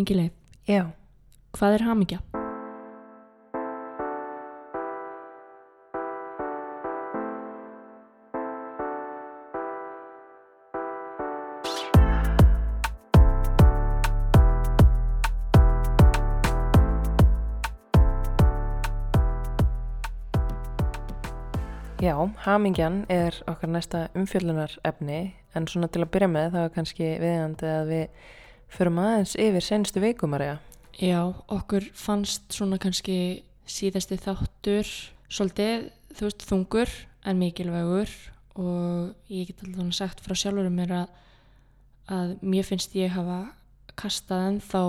Ingileif, Já, hvað er hamingja? já, hamingjan er okkar næsta umfjöllunar efni en svona til að byrja með það er kannski viðjandi að við förum aðeins yfir senstu vikumarja. Já, okkur fannst svona kannski síðasti þáttur svolítið, þú veist, þungur en mikilvægur og ég get alltaf sagt frá sjálfurum mér að, að mér finnst ég hafa kastað ennþá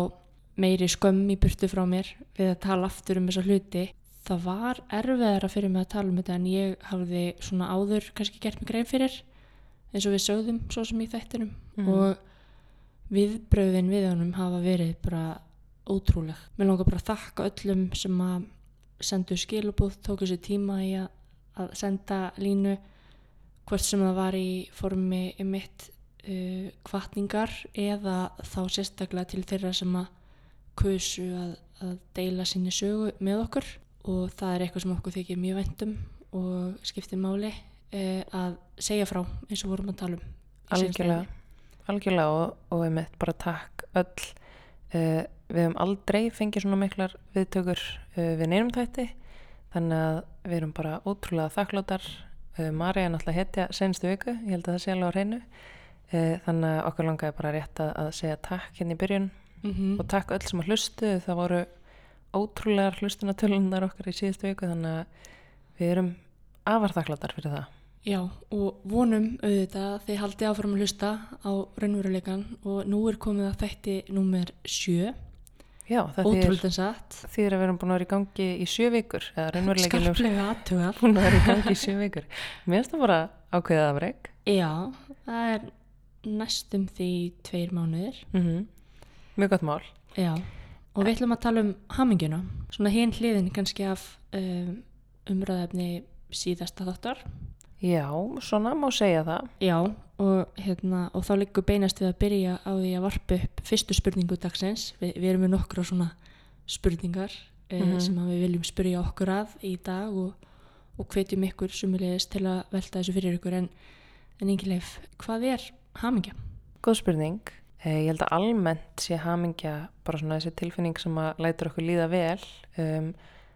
meiri skömm í burtu frá mér við að tala aftur um þessa hluti. Það var erfiðara fyrir mig að tala um þetta en ég hafði svona áður kannski gert mig grein fyrir eins og við sögðum svo sem í þættinum Mhm. og viðbröðin við honum hafa verið bara ótrúleg. Mér langar bara að þakka öllum sem að sendu skilabúð, tóku sér tíma í að, senda línu hvort sem það var í formi mitt uh, kvartningar eða þá sérstaklega til þeirra sem að kusu að, að deila sinni sögu með okkur og það er eitthvað sem okkur þykir mjög vendum og skiptir máli uh, að segja frá eins og vorum að tala um. Algjörlega. Algjörlega og, og við mitt bara takk öll. Uh, við hefum aldrei fengið svona miklar viðtökur uh, við neinum þætti þannig að við erum bara ótrúlega þakkláttar. Uh, Marja er náttúrulega hetja senstu viku, ég held að það sé alveg á hreinu. Þannig að okkur langaði bara rétt að, að segja takk hérna í byrjun Mhm. og takk öll sem að hlustu það voru ótrúlegar hlustunatölunar okkar í síðustu viku þannig að við erum afar þakkláttar fyrir það Já, og vonum auðvitað að þið haldið áfram að hlusta á raunveruleikan og nú er komið að þætti númer sjö, Já, það þýðir, ótrúld en satt, þýðir að við erum búin að vera í gangi í sjö vikur er skarplega aðtugað. búin að vera í gangi í sjö vikur Mér finnst það bara ákveðið afreg Já, það er næstum því tveir mánuðir. mm Mjög gott mál Já, og við ætlum að tala um hamingjuna, svona hinn hliðin kannski af um, umræðefni síðasta þáttar. Já, svona má segja það Já, og, hérna, og þá liggur beinast við að byrja á því að varpa upp fyrstu spurningu dagsins. Vi, við erum með nokkra svona spurningar mm Mhm. sem við viljum spyrja okkur að í dag og, og hvetjum ykkur sumulegis til að velta þessu fyrir ykkur. En, en Ingileif, hvað er hamingja? Góð spurning eh, Ég held að almennt sé hamingja bara svona þessi tilfinning sem að lætur okkur líða vel um,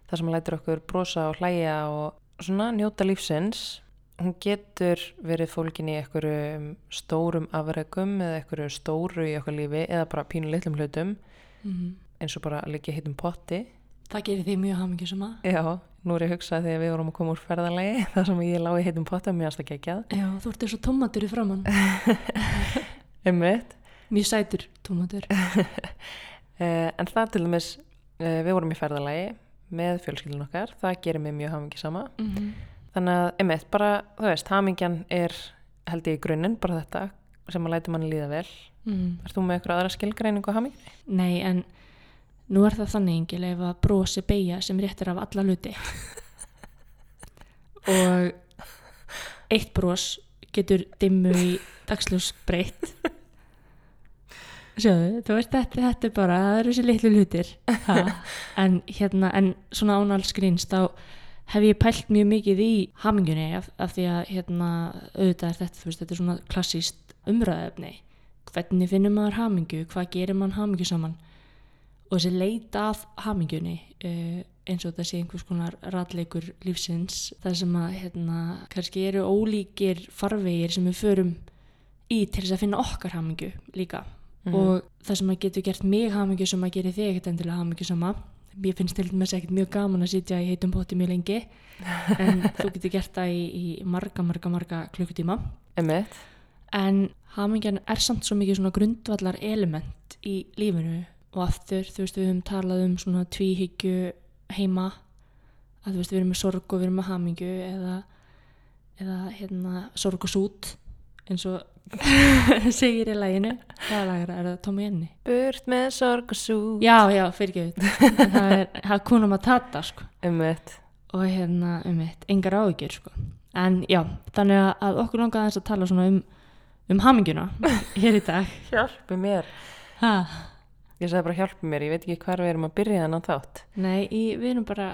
það sem að lætur okkur brosa og hlæja og svona njóta lífsins hún getur verið fólkin í einhverjum stórum afregum eða einhverju stóru í okkar lífi eða bara pínu litlum hlutum Mm eins og bara að liggja heitum potti Það gerir þig mjög hamingju sem að. Já, nú er ég að hugsa þegar við vorum að koma úr ferðalagi þar sem ég lá í heitum potti mér aðst að gegjað Já, þú ert eins og tómatur í framann. Einmitt Mjög sætur tómatur. Uh, en það til dæmis, uh, við vorum í ferðalagi með fjölskyldun okkar, það gerir mig mjög hamingi sama. Mm -hmm. Þannig að, einmitt, bara, þú veist, hamingjan er, held ég í grunninn, bara þetta sem að læta manni líða vel. mm. Er þú með eitthvað aðra skilgreiningu á hamingju? Nei, en nú er það þannig engileg að brosi beigja sem réttir af alla hluti. og eitt bros getur dimmu í dagsljós breytt. Sjáðu, þú veist, þetta, þetta er bara, það eru þessi litlu hlutir. Ha. En hérna, en svona ánalskrýnst þá hef ég pælt mjög mikið í hamingunni af, af því að hérna, auðvitað er þetta, veist, þetta er svona klassíst umræðefni. Hvernig finnur maður hamingju? Hvað gerir mann hamingju saman? Og þessi leita að hamingjunni uh, eins og sé einhvers konar ratleikur lífsins þar sem að hérna, kannski eru ólíkir farvegir sem við förum í til þess að finna okkar hamingju líka og það sem að getur gert mig hamingju sem að gera þig ekkert endilega hamingju sama mér finnst til dæmis ekkert mjög gaman að sitja í heitum potti mjög lengi en þú getur gert það í, í marga, marga, marga klukkutíma. Einmitt, en hamingjan er samt svo mikið svona grundvallar element í lífinu og aftur, þú veist, við höfum talað um svona tvíhyggju heima að þú veist, við erum með sorg og við erum með hamingju eða, eða hérna, sorg og sút eins og segir í læginu það lagar er það Tommy Jenny burt með sorg og sú. já, já, fyrir ekki það er, það kunum að tata sko Einmitt, og hérna um eitt, engar áhyggjur sko. en já, þannig að- okkur langaði aðeins að tala svona um, um hamingjuna hér í dag hjálpi mér. ha, Ég sagði bara hjálpa mér, ég veit ekki hvar við erum að byrja þennan þátt. Nei, í, við erum bara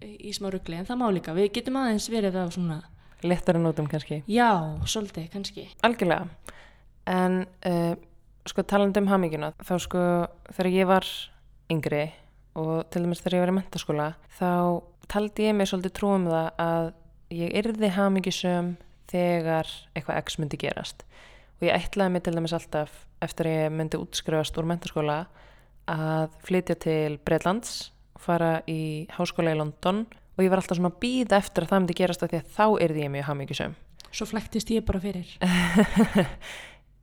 í smá rugli, en það má líka. Við getum aðeins verið á svona, Lettara nótum kannski. já, svolítið, kannski. Algjörlega. En uh, sko talandi um haminguna, þá sko þegar ég var yngri og til dæmis þegar ég var í mentaskóla, þá taldi ég mig svolítið trúum það að ég yrði hamingisum þegar eitthvað x myndi gerast. Og ég ætlaði mig til dæmis alltaf eftir að ég myndi útskrifast úr mentaskóla að flytja til Breitlands, fara í háskóla í London og ég var alltaf svona að býða eftir að það myndi gerast af því að þá yrði ég mjög hamingisum. Svo flæktist ég bara fyrir.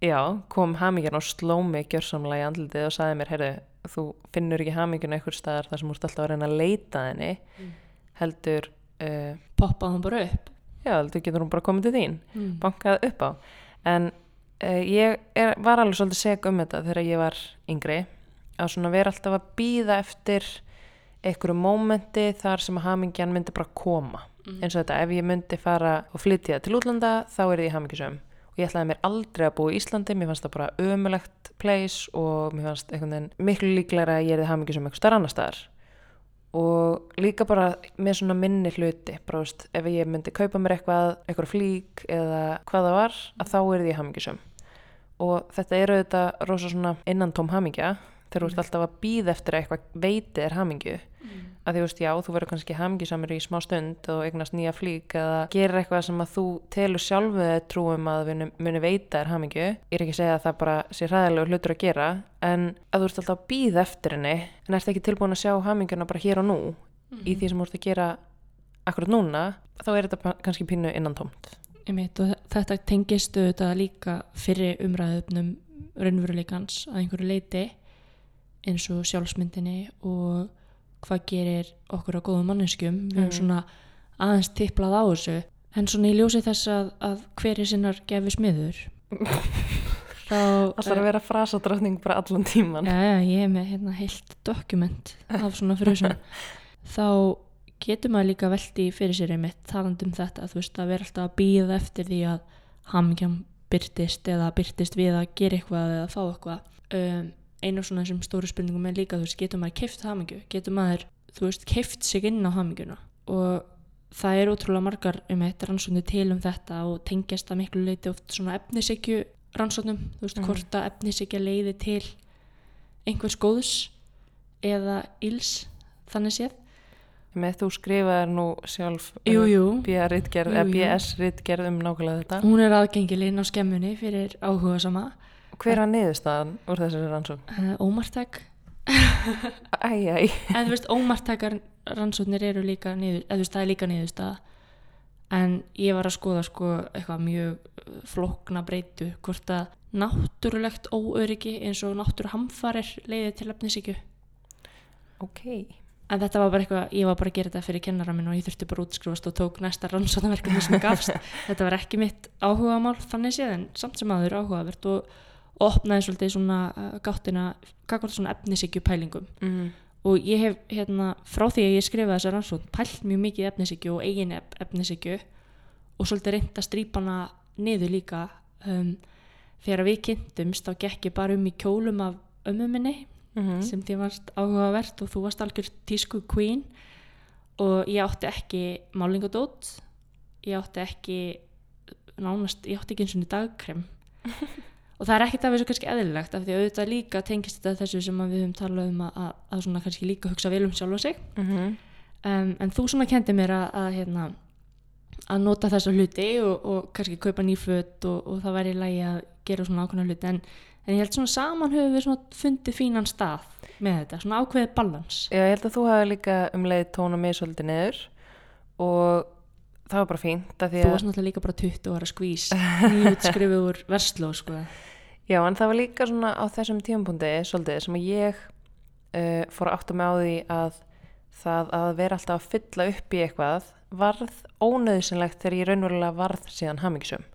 Já, kom hamingjan og sló mig gjörsamlega í andlitið og sagði mér, heyrðu, þú finnur ekki hamingjan einhver staðar þar sem þú ert alltaf að reyna að leita að henni, Mm. heldur, uh, Poppaði hún bara upp. já, heldur getur hún bara komið til þín, Mm. bankað upp á. En uh, ég er, var alveg svolítið seg um þetta þegar ég var yngri, að svona vera alltaf að býða eftir einhverju mómenti þar sem hamingjan myndi bara koma. Mm. eins og þetta, ef ég myndi fara og flytja til útlanda, þá er ég hamingisum og ég ætlaði mér aldrei að búa í Íslandi mér fannst það bara ömulegt place og mér fannst einhvern veginn miklu líklega að ég er hamingisum eitthvað starf annar staðar og líka bara með svona minni hluti bara, veist, ef ég myndi kaupa mér eitthvað eitthvað flík eða hvað það var að þá er ég hamingisum og þetta eru þetta rosa svona innantóm hamingja þegar þú ert alltaf að býða eftir að eitthvað veiti er hamingju. Að því veist já, þú verður kannski hamingjusamur í smá stund og eignast nýja flík eða gerir eitthvað sem að þú telur sjálfu trúum að muni, muni veita er hamingju. Ég er ekki að segja að það bara sé ræðilegu hlutur að gera en að þú ert alltaf að býða eftir henni en ert ekki tilbúin að sjá hamingjuna bara hér og nú í því sem þú ert að gera akkurat núna, þá er þetta kannski pínu og þetta tengist auðvitað líka fyrir umræðupnum raunveruleikans að einhverju leiti eins og sjálfsmyndinni og hvað gerir okkur á góðum manneskjum. Við höfum Mm. svona aðeins tiplað á þessu. En svona í ljósi þess að, að hver er sinnar gefi smiður þá Alltaf að vera frasadráttning bara allan tíman Já, já, ég er með hérna heilt dokument af svona frusum þá getur maður líka velti fyrir sér einmitt talandi um þetta, þú veist, að vera alltaf að býða eftir því að hamingjan byrtist eða byrtist við að gera eitthvað eða fá eitthvað. Um, einu svona þessum stóru spurningum er líka, þú veist, getur maður keift hamingju, getur maður, þú veist, keift sig inn á hamingjuna? Og það er ótrúlega margar um eitt rannsóknir til um þetta og tengjast að miklu leiti oft svona efnisekju rannsóknum, þú veist, Mhm. hvort að efnisekja leiði til einhvers góðs eða ills, þannig séð. Með þú skrifaðir nú sjálf. BS-ritgerð um nákvæmlega þetta. Hún er aðgengileg inn á skemmunni fyrir áhuga sama hver var niðurstaðan úr þessari rannsók? uh, ómartæk Æj, æj en þú veist, ómartækar rannsóknir eru líka niður, eða þú veist, það er líka niðurstaða. En ég var að skoða sko eitthvað mjög uh, flókna breytu hvort að náttúrulegt óöryggi eins og náttúruhamfarir leiði til efnisíkju ok, en þetta var bara eitthvað, ég var bara að gera þetta fyrir kennara minn og ég þurfti bara að útskrifast og tók næsta rannsóknarverkefni sem gafst. Þetta var ekki mitt áhugamál þannig séð en samt sem aður áhugavert og, og opnaði svolítið svona uh, gáttina, gagvart svona efnisíkju pælingum mm. og ég hef hérna frá því að ég skrifaði þessa rannsókn pælt mjög mikið í efnisíkju og eigin ef- efnisíkju og svolítið reynd að strýpa hana niður líka um, þegar við kynntumst þá gekk ég bara um í kjólum af ömmu minni Mm sem því varst áhugavert og þú varst algjör tísku queen. Og ég átti ekki málingadót ég átti ekki nánast, ég átti ekki eins og niður dagkrem og það er ekkert af þessu kannski eðlilegt af því að auðvitað líka tengist þetta þessu sem við höfum talað um að, að, svona kannski líka hugsa vel um sjálfa sig. -hmm. um, en þú svona kendi mér að, að hérna að nota þessa hluti og, og kannski kaupa nýföt og, og það væri í lagi að gera svona ákveðna hluti. En, en ég held svona saman höfum við svona fundið fínan stað með þetta, svona ákveðið balans Já, ég held að þú hafi líka um leið tóna mig svolítið niður og það var bara fínt þú varst náttúrulega líka bara 20 ára skvís nýjútskrifuð úr versló sko. Já, en það var líka svona á þessum tímapunkti svolítið sem að ég uh, fór að átta mig á því að það að vera alltaf að fylla upp í eitthvað varð ónöðsynlegt þegar ég raunverulega varð síðan hamingisum.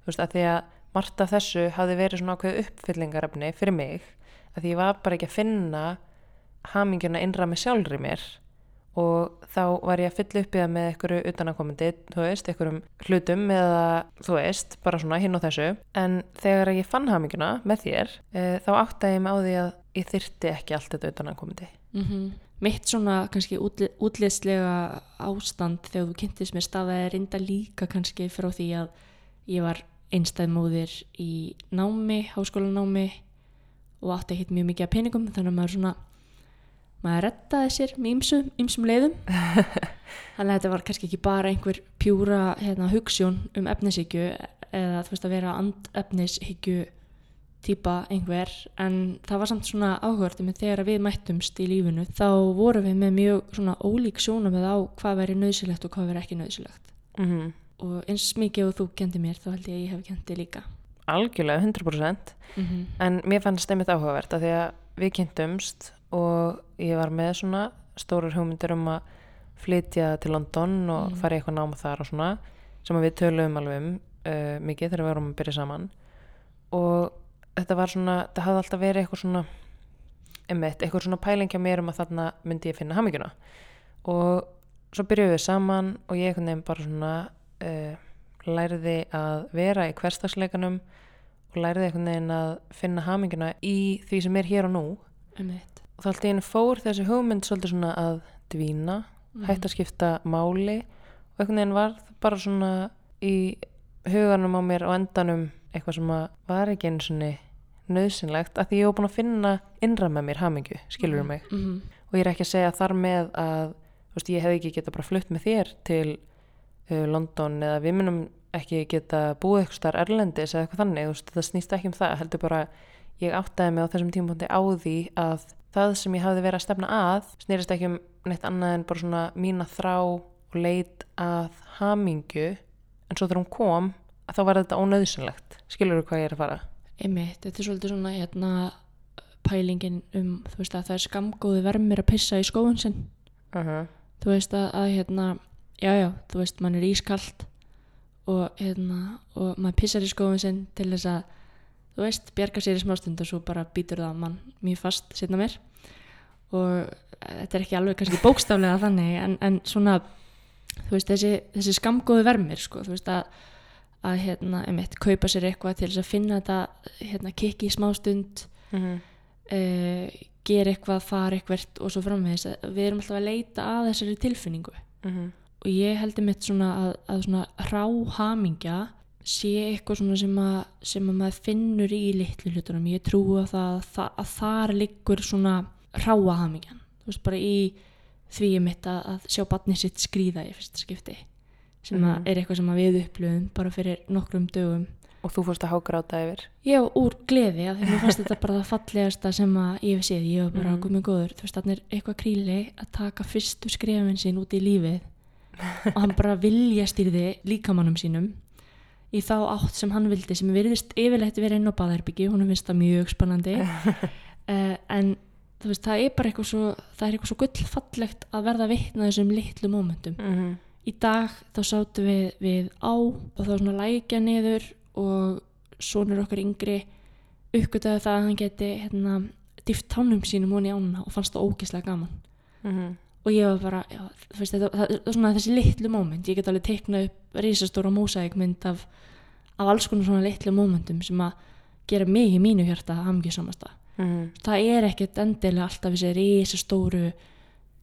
Þú veist, að því að margt af þessu hafði verið svona ákveð uppfyllingarefni fyrir mig að því ég var bara ekki að finna hamingjuna innra með sjálfri mér og þá var ég að fylla upp í það með einhverju utanakomandi, þú veist, einhverjum hlutum eða, þú veist, bara svona hinn og þessu. En þegar ég fann haminguna með þér, e, þá áttaði ég mig á því að ég þyrti ekki allt þetta utanakomandi. Mm Mitt svona kannski útli, útlýslega ástand þegar þú kynntist mér stafaði reynda líka kannski frá því að ég var einstæðmóðir í námi, háskólanámi og átti ekkert mjög mikið að peningum þannig að maður svona maður rettaði sér með ymsum, ymsum leiðum þannig að þetta var kannski ekki bara einhver pjúra hérna, hugssjón um efnishyggju eða þú veist að vera andefnishyggju týpa einhver en það var samt svona áhugverdi með þegar við mættumst í lífinu þá vorum við með mjög svona ólík sjónum með á hvað veri nöðsilegt og hvað veri ekki nöðsilegt Mm -hmm. og eins mikið og þú kendi mér þá held ég að ég hef kendi líka Algjörlega, 100%. mm -hmm. En mér fannst einmitt áhugavert að því að við kynntumst og ég var með svona stórar hugmyndir um að flytja til London og Mhm. fara í eitthvað náma þar og svona sem við töluðum alveg um uh, mikið þegar við vorum að byrja saman og þetta var svona, þetta hafði alltaf verið eitthvað svona einmitt, eitthvað svona pælingja mér um að þarna myndi ég finna hamingjuna og svo byrjuðum við saman og ég einhvern veginn bara svona uh, læriði að vera í hverstagsleikanum og læriði einhvern veginn að finna hamingjuna í því sem er hér og nú Einmitt. Og þá alltaf einu fór þessi hugmynd svolítið svona að dvína Mhm. hægt að skipta máli og einhvern veginn var bara svona í huganum á mér og endanum eitthvað sem var ekki einu svona nöðsynlegt að því ég var búin að finna innra með mér hamingju, skilur mig Mhm. og ég er ekki að segja þar með að veist, ég hefði ekki geta bara flutt með þér til uh, London eða við munum ekki geta búið eitthvað starf erlendis eða eitthvað þannig, veist, það snýst ekki um það heldur bara, ég áttaði mig á þessum tímapunkti á því að það sem ég hafði verið að stefna að snýrist ekki um neitt annað en bara svona mína þrá og leit að hamingju en svo þegar hún kom að þá var þetta ónöðsynlegt skilur þú hvað ég er að fara? Einmitt, þetta er svolítið svona hérna, pælingin um þú veist að það er skamgóði vermir að pissa í skóun sinn Uh -huh. þú veist að, að hérna, já já, þú veist mann er ískalt og hérna og maður pissar í skóun sinn til þess að þú veist, bjarga sér í smástund og svo bara býtur það mann mjög fast sérna mér og þetta er ekki alveg kannski bókstaflega þannig en, en svona þú veist, þessi, þessi skamgóði vermir sko, þú veist að að hérna, einmitt, kaupa sér eitthvað til þess að finna þetta hérna, kikki í smástund Uh -huh. uh, gera eitthvað, fara eitthvað og svo framvegis, við erum alltaf að leita að þessari tilfinningu Uh -huh. og ég heldur mitt svona að, að svona ráhamingja sé eitthvað svona sem að, sem að maður finnur í litlu hlutunum, ég trú að það, að þar liggur svona ráhamingjan, þú veist bara í því ég mitt að, að sjá batni sitt skrýða í fyrsta skipti sem Mhm. að er eitthvað sem að við upplöfum bara fyrir nokkrum dögum. Og þú fórst að hágráta yfir? Já, úr gleði, af því mér fannst þetta bara það fallegasta sem að ég hef séð, ég var bara mm. guðmið góður, þú veist, þannig er eitthvað kríli að taka fyrstu skrefin sín út í lífið. Og hann bara vilja stýrði líkamannum sínum í þá átt sem hann vildi sem virðist yfirleitt verið inn á baðherbyggi, hún finnst það mjög spennandi. Uh, en veist, það er bara eitthvað svo það er eitthvað svo gullfallegt að verða vitna þessum litlu mómentum. Mm -hmm. í dag þá sátum við, við á og þá svona lækja niður og sonur okkar yngri uppgötaði það að hann geti hérna, dýft tánum sínum honi ána og fannst það ógislega gaman og ég var bara, já, þú veist, þetta, það, það svona þessi litlu móment, ég get alveg teiknað upp risastóra mósækmynd af, af alls konar svona litlu mómentum sem að gera mig í mínu hjarta hamgjusamasta Mhm. það er ekkert endilega alltaf þessi risastóru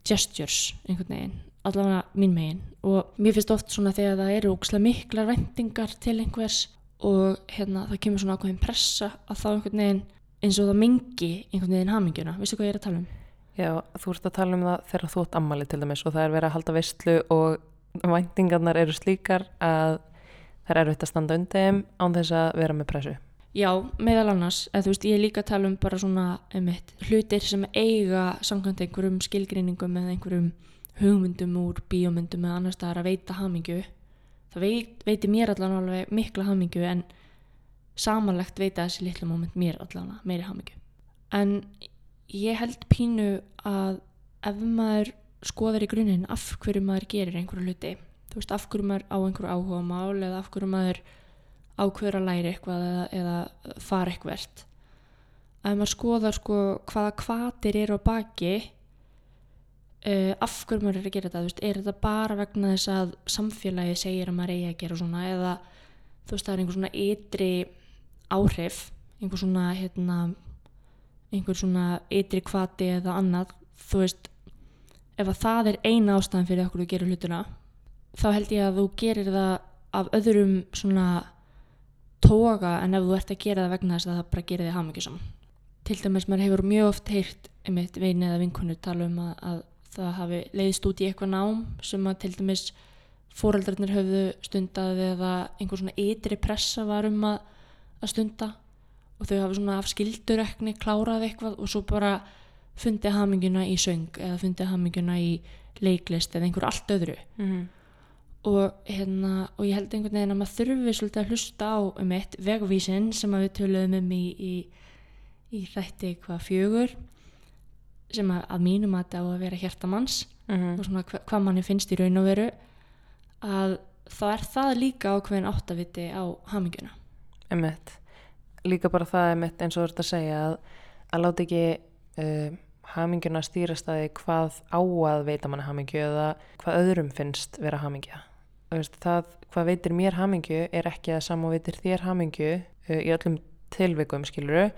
gestures einhvern veginn, allavega mín megin og mér finnst oft svona þegar það eru ókslega miklar vendingar til einhvers og hérna það kemur svona ákveðin pressa að þá einhvern veginn eins og það mingi einhvern veginn hamingjuna, veistu hvað ég er að tala um? Já, þú ert að tala um það þegar þú ert ammali til dæmis og það er verið að halda veistlu og væntingarnar eru slíkar að það er erfitt að standa undir án þess að vera með pressu. Já, meðal annars, eða þú veist, ég er líka að tala um bara svona einmitt, hlutir sem eiga samkvæmt einhverjum skilgreiningum eða einhverjum hugmyndum úr bíómyndum eða annars staðar að veita hamingju. Það veit, veitir mér allan alveg mikla hamingju en samanlegt veita þessi litlu moment mér allan meiri hamingju. En ég held pínu að ef maður skoðar í grunninn af hverju maður gerir einhverju hluti, þú veist, af hverju maður á einhverju áhuga mál eða af hverju maður ákveður að læra eitthvað eða, eða fara eitthvert. Að maður skoðar sko hvaða kvatir eru á baki uh, af hverju maður er að gera þetta, veist, er þetta bara vegna þess að samfélagið segir að maður eigi að gera svona eða þú veist, það er einhver svona ytri áhrif, einhver svona hérna, einhver svona ytri kvati eða annað, þú veist ef að það er eina ástæðan fyrir okkur að gera hlutina þá held ég að þú gerir það af öðrum svona toga en ef þú ert að gera það vegna þess að það bara gerir þig hamingjusam til dæmis maður hefur mjög oft heyrt einmitt veini eða vinkonu tala um að, að það hafi leiðist út í eitthvað nám sem að til dæmis fóreldrarnir höfðu stundað eða einhver svona ytri pressa var um að, að stunda og þau hafi svona af skildurekni klárað eitthvað og svo bara fundið haminguna í söng eða fundið haminguna í leiklist eða einhver allt öðru. Mm og, hérna, og ég held einhvern veginn að maður þurfi svolítið að hlusta á um eitt vegvísin sem að við töluðum um í, í, í þætti hvað fjögur sem að, að mínum að þetta á að vera hjertamanns og svona hva, hvað manni finnst í raun og veru að þá er það líka ákveðin áttaviti á haminguna Emmett. Líka bara það emmett eins og þú ert að segja að, að láta ekki uh, haminguna stýrast að því hvað á að veita manni hamingju eða hvað öðrum finnst vera hamingja. Veist, það hvað veitir mér hamingju er ekki að saman veitir þér hamingju uh, í öllum tilvikum skiluru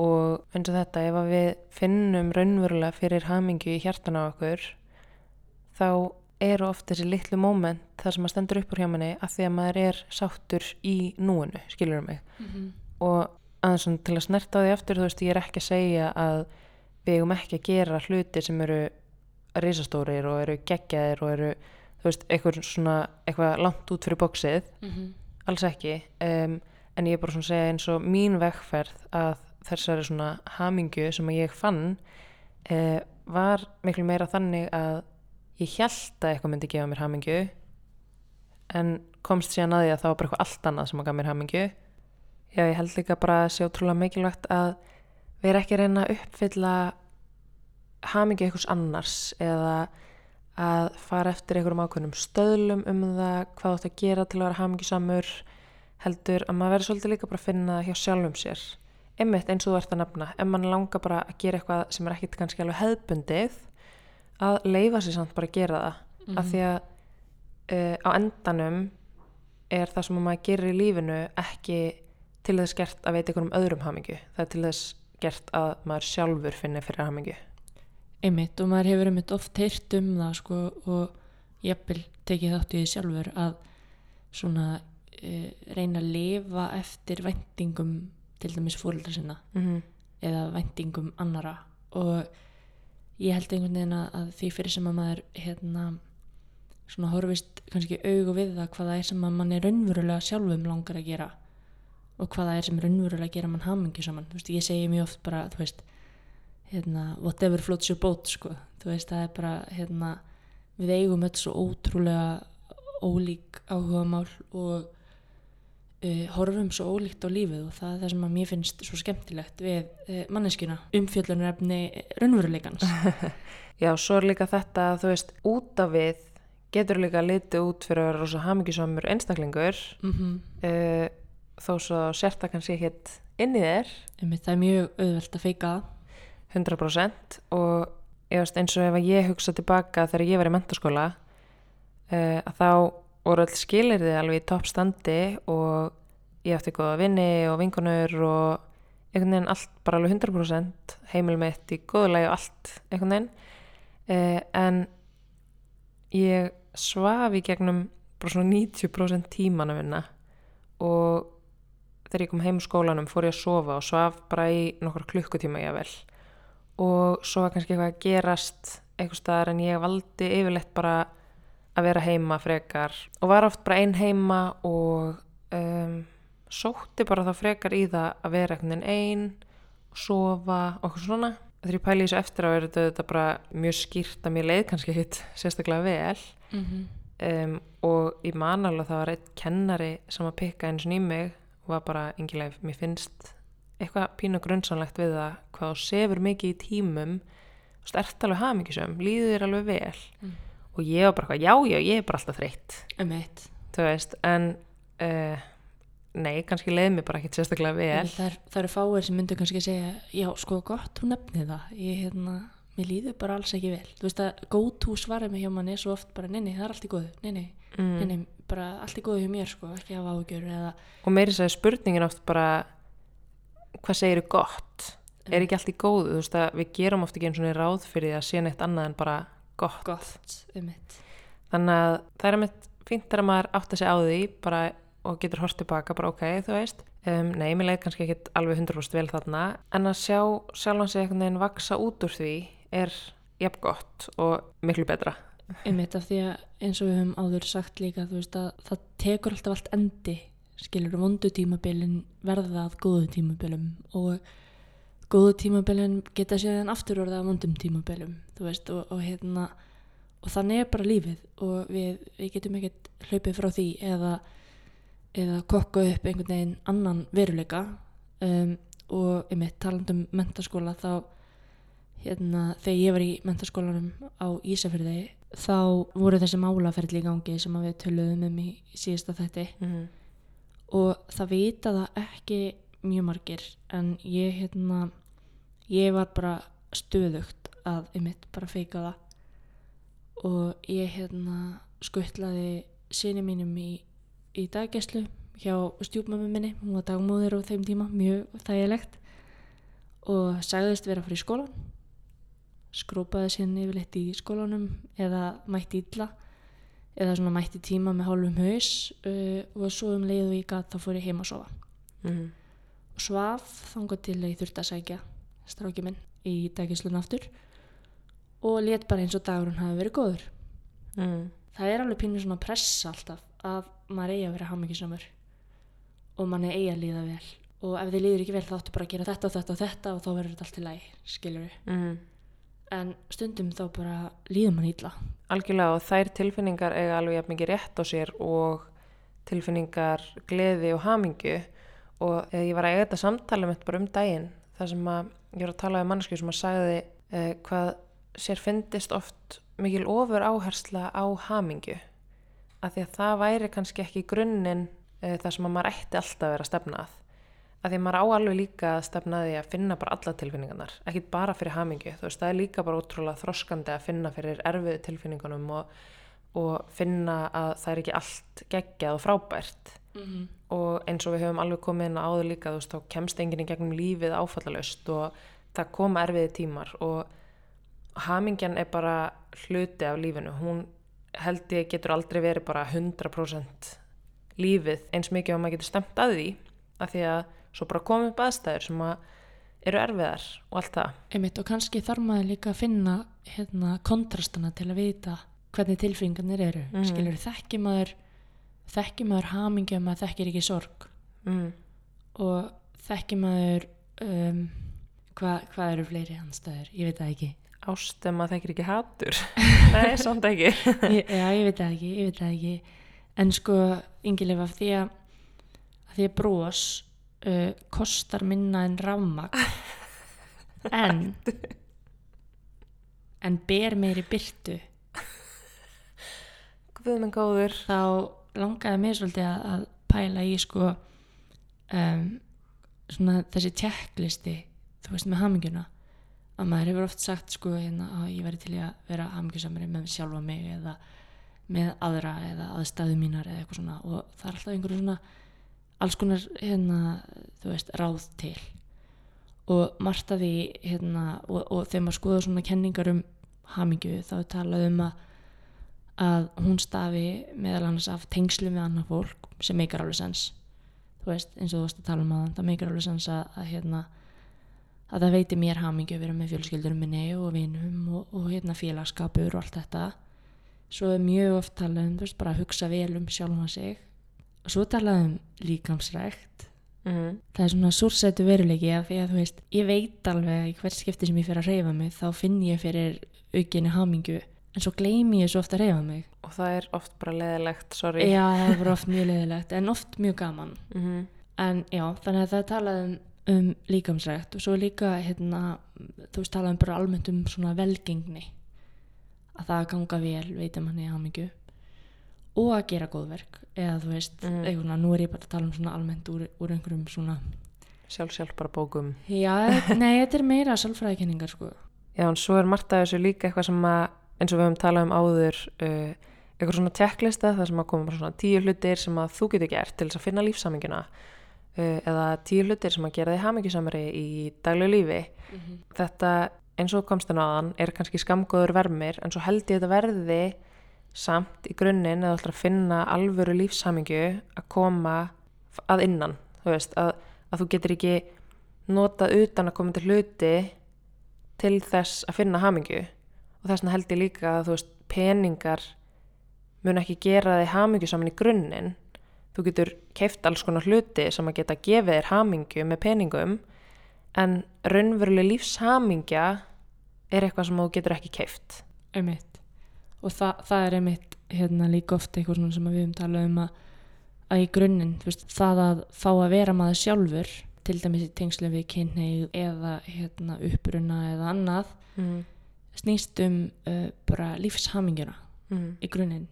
og eins og þetta ef að við finnum raunverulega fyrir hamingju í hjartan á okkur þá eru oft þessi litlu móment þar sem maður stendur upp úr hjá manni að því að maður er sáttur í núinu, skilur mig mm -hmm. Og aðeins til að snerta því aftur, þú veist, ég er ekki að segja að við eigum ekki að gera hluti sem eru risastórir og eru geggjaðir og eru, þú veist, eitthvað svona, eitthvað langt út fyrir bóksið alls ekki um, en ég er bara svona að segja eins og mín vegferð að þessari svona hamingju sem ég fann uh, var miklu meira þannig að ég held að eitthvað myndi gefa mér hamingju en komst síðan að því að það var bara eitthvað allt annað sem að gaf mér hamingju já ég held líka bara að sé ótrúlega mikilvægt að vera ekki að reyna að uppfylla hamingju einhvers annars eða að fara eftir einhverjum ákveðnum stöðlum um það hvað þú ætti að gera til að vera hamingjusamur heldur að maður verður svolítið líka bara að finna hjá sjálfum sér einmitt eins og þú ert að nefna ef mann langar bara að gera eitthvað sem er ekkit kannski alveg hefðbundið að leifa sér samt bara að gera það Mhm. af því að uh, á endanum er það sem maður gerir í lífinu ekki til þess gert að veita einhverjum öðrum hamingju. Það er til þess gert að maður sjálfur finni fyrir hamingju. Einmitt og maður hefur einmitt oft heyrt um það sko og jafnvel tekið þátt í því sjálfur að svona uh, reyna að lifa eftir væntingum til dæmis fóreldra sinna mm -hmm. eða væntingum annara og ég held einhvern veginn að, því fyrir sem að maður hérna svona horfist kannski augu við það hvað það er sem að mann er raunverulega sjálfum langar að gera og hvað það er sem raunverulega gera mann hamingi saman. Veist, ég segi mjög oft bara, veist hérna, whatever floats your boat sko, veist, það er bara hérna, við eigum öll svo ótrúlega ólík áhugamál og uh, horfum svo ólíkt á lífið og það er það sem að mér finnst svo skemmtilegt við uh, manneskjuna. Umfjöllunarefni raunveruleikans. Já, svo er líka þetta að þú veist, út af við getur líka litið út fyrir að vera rosa hamingjusamur einstaklingur. Mm uh, þó svo sért það kannski ekkit inn í þér. Það er mjög auðvelt að feika það. 100% og veist eins og ef að ég hugsa tilbaka þegar ég var í mentaskóla uh, að þá voru öll skilirði alveg í toppstandi og ég átti góða vinni og vingunur og einhvern veginn allt bara alveg 100% heimil mitt í góðulegi og allt einhvern veginn. Uh, en ég svaf í gegnum bara svona 90% tímana minna og þegar ég kom heim úr skólanum fór ég að sofa og svaf bara í nokkar klukkutíma ég vel og svo var kannski eitthvað að gerast eitthvað staðar en ég valdi yfirleitt bara að vera heima frekar og var oft bara ein heima og um, sótti bara þá frekar í það að vera einhvern veginn ein og sofa og eitthvað svona. Þegar ég pæli þessu eftir á er þetta bara mjög skýrt að mér leið kannski hitt sérstaklega vel. Mm -hmm. um, og ég man alveg að það var einn kennari sem að pikka eins og í mig og var bara yngileg, mér finnst eitthvað pínu grunnsanlegt við það hvað þú sefur mikið í tímum og stert alveg hamingisum, líður þér alveg vel. Mm. og ég var bara, eitthvað, já, já, ég er bara alltaf þreytt. Emmett þú veist, en uh, nei, kannski leið mér bara ekkit sérstaklega vel. það, það eru fáir sem myndu kannski segja já, sko gott, hún nefni það. Ég, hérna, mér líður bara alls ekki vel. Þú veist að go to svarið mig hjá manni er svo oft bara nei, nei, það er allt í góðu, nei, nei, mm. nei, nei bara allt í góðu hjá mér sko, ekki hafa áhugjur eða og meiri sæði spurningin oft bara hvað segir gott? Er ekki allt í góðu, þú veist að við gerum oft ekki eins og ráð fyrir því að sé neitt annað en bara gott, gott um þannig að það er mitt fínt þegar maður átt að segja á því bara, og getur hort tilbaka, bara ok, þú veist. Um, nei, mér leið kannski ekki alveg 100% vel þarna, en að sjá sjálfan sig einhvern veginn vaksa út úr því er jafn gott og miklu betra einmitt af því að eins og við höfum áður sagt líka þú veist að það tekur alltaf allt endi skilur vondu tímabilin verða að góðu tímabilum og góðu tímabilin geta séðan aftur orða að vondum tímabilum þú veist og, og hérna og þannig er bara lífið og við, við getum ekkert hlaupið frá því eða, eða kokka upp einhvern veginn annan veruleika. Um, og einmitt talandum mentaskóla þá hérna þegar ég var í mentaskólanum á Ísafjörði þá voru þessi málaferðli í gangi sem við töluðum um í síðasta þætti. Mm. og það vita það ekki mjög margir en ég hérna ég var bara stöðugt að einmitt bara feika það. Og ég hérna skuttlaði sinni mínum í, í daggæslu hjá stjúpmömmu minni. Hún var dagmóðir á þeim tíma mjög þægilegt. Og sagðist vera fyrir skólan skrópaði síðan yfirleitt í skólanum eða mætti illa eða svona mætti tíma með hálfum haus uh, og svo um leið og ég gat þá fór ég heim að sofa Mm. og svaf þangað til að ég þurfti að sækja stráki minn í dagislun aftur og let bara eins og dagurinn hafi verið góður Mm. það er alveg pínu svona pressa alltaf að maður eigi að vera hamingisamur og manni eigi að líða vel og ef þið líður ekki vel þá áttu bara að gera þetta og þetta og þetta og þá verður þetta allt í lagi, skilur Mm. En stundum þá bara líður mann illa. Algjörlega og þær tilfinningar eiga alveg jafn mikið rétt á sér og tilfinningar gleði og hamingju. Og ég var að eiga þetta samtali mitt bara um daginn þar sem að ég var að tala um mannsku sem að sagði eh, hvað sér fyndist oft mikil ofur áhersla á hamingju. Af því að það væri kannski ekki grunninn eh, þar sem að maður ætti alltaf að vera að stefna að af því að maður á alveg líka að stefna að því að finna bara alla tilfinningarnar, ekki bara fyrir hamingju, þú veist, það er líka bara ótrúlega þroskandi að finna fyrir erfiðu tilfinningunum og, og finna að það er ekki allt geggjað og frábært. Mm -hmm. og eins og við höfum alveg komið inn á áður líka, þú veist, þá kemst enginn í gegnum lífið áfallalöst og það koma erfiði tímar og hamingjan er bara hluti af lífinu, hún held ég getur aldrei verið bara 100% lífið eins mikið og maður getur stemt að því af því að svo bara komum upp aðstæður sem að eru erfiðar og allt það. Einmitt, og kannski þarf maður líka að finna hérna, kontrastana til að vita hvernig tilfinningarnir eru. Mhm. skilur þekki maður þekki maður hamingja maður þekkir ekki sorg? Mm. og þekki maður um, hva, hvað eru fleiri anstæður, ég veit það ekki. Ást ef maður þekkir ekki hatur. Nei, samt ekki. Já, ég veit það ekki, ég veit það ekki. En sko, yngilega af því að að því að brós uh, kostar minna en rafmagn. En en ber meiri byrtu Guð minn góður. Þá langaði mér svolítið að, að pæla í sko um, svona þessi tjekklisti þú veist með hamingjuna. Að maður hefur oft sagt sko hérna að ég væri til í að vera hamingjusamari með sjálfa mig eða með aðra eða aðstæðu mínar eða eitthvað svona. Og það er alltaf einhverju svona alls konar hérna veist ráð til. Og margt af því hérna og, og þegar maður skoða svona kenningar um hamingju þá er talað um að að hún stafi meðal annars af tengslu með annað fólk sem meikar alveg sens. Veist, eins og þú veist að tala um að það meikar alveg sens að, að hérna að það veiti mér hamingju að vera með fjölskyldurum minni og vinum og, og hérna félagskapur og allt þetta. Svo er mjög oft talað um, veist, bara að hugsa vel um sjálfum sig. og svo talað um líkamsrækt. Mm. það er svona súrsætu veruleiki af því að þú veist, ég veit alveg að í hvert skipti sem ég fer að reyfa mig þá finn ég fyrir aukinni hamingju en svo gleymi ég svo ofta að reyfa mig. Og það er oft bara leðilegt, sorry. Já, það er bara oft mjög leðilegt en oft mjög gaman. Mm en já, þannig að það er talað um, líkamsrækt og svo líka hérna, þú veist talað um bara almennt um svona velgengni. Að það að ganga vel veitir manni hamingju og að gera góðverk eða þú veist, Mhm. eitthvað, svona, nú er ég bara að tala um svona almennt úr, úr einhverjum svona sjálf sjálf bara bókum. Já, nei, þetta er meira sálfræðikenningar sko. Já, en svo er margt af þessu líka eitthvað sem að, eins og við höfum talað um áður, uh, eitthvað svona checklista, það sem að koma bara svona tíu hlutir sem að þú getur gert til þess að finna lífsaminguna uh, eða tíu hlutir sem að gera þig hamingjusamari í daglegu lífi. Þetta, eins og komst þennan aðan, er kannski skamgóður vermir, en svo held ég þetta verði samt í grunninn eða ætlar að finna alvöru lífshamingju að koma að innan, þú veist, að, að þú getur ekki notað utan að koma til hluti til þess að finna hamingju. Og þess vegna held ég líka að þú veist peningar mun ekki gera þig hamingju saman í grunninn. Þú getur keift alls konar hluti sem að geta gefið þér hamingju með peningum en raunveruleg lífshamingja er eitthvað sem þú getur ekki keift einmitt og þa það er einmitt hérna líka oft eitthvað sem að við höfum talað um að, að í grunninn, það að fá að vera maður sjálfur til dæmis í tengslu við kynneið eða hérna uppruna eða annað mm. snýst um uh, bara lífshamingjuna Mm. í grunninn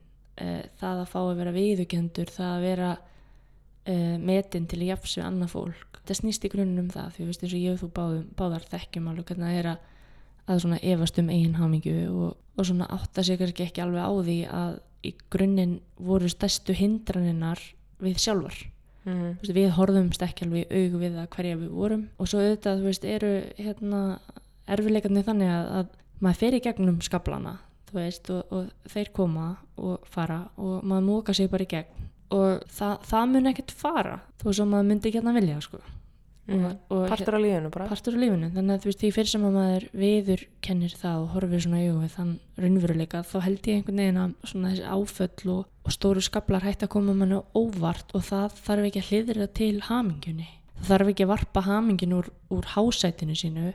uh, það að fá að vera viðukendur það að vera uh, metin til jafs við annað fólk það snýst í grunninn um það því veist ég og þú báðum, báðar þekkjum alveg hvernig það er að, að svona efast um eigin hamingju og, og svona átta sig kannski ekki alveg á því að í grunninn voru stærstu hindranirnar við sjálfar Mm. Þú veist, við horfðumst ekki alveg í aug við það hverja við vorum og svo auðvitað þú veist, eru hérna, erfileikarnir þannig að, að maður fer í gegnum skablana þú veist, og, og þeir koma og fara og maður móka sig bara í gegn og það, það mun ekkert fara þó sem maður myndi ekki hérna vilja sko. Mm. og, partur af lífinu bara partur af lífinu þannig að þú veist því fyrir sem að maður viður kennir það og horfir svona við þann raunveruleika þá held ég einhvern veginn að svona þessi áföll og, og stóru skablar hætti að koma manni óvart og það þarf ekki að hliðra til hamingjunni það þarf ekki að varpa hamingin úr, úr hásætinu sínu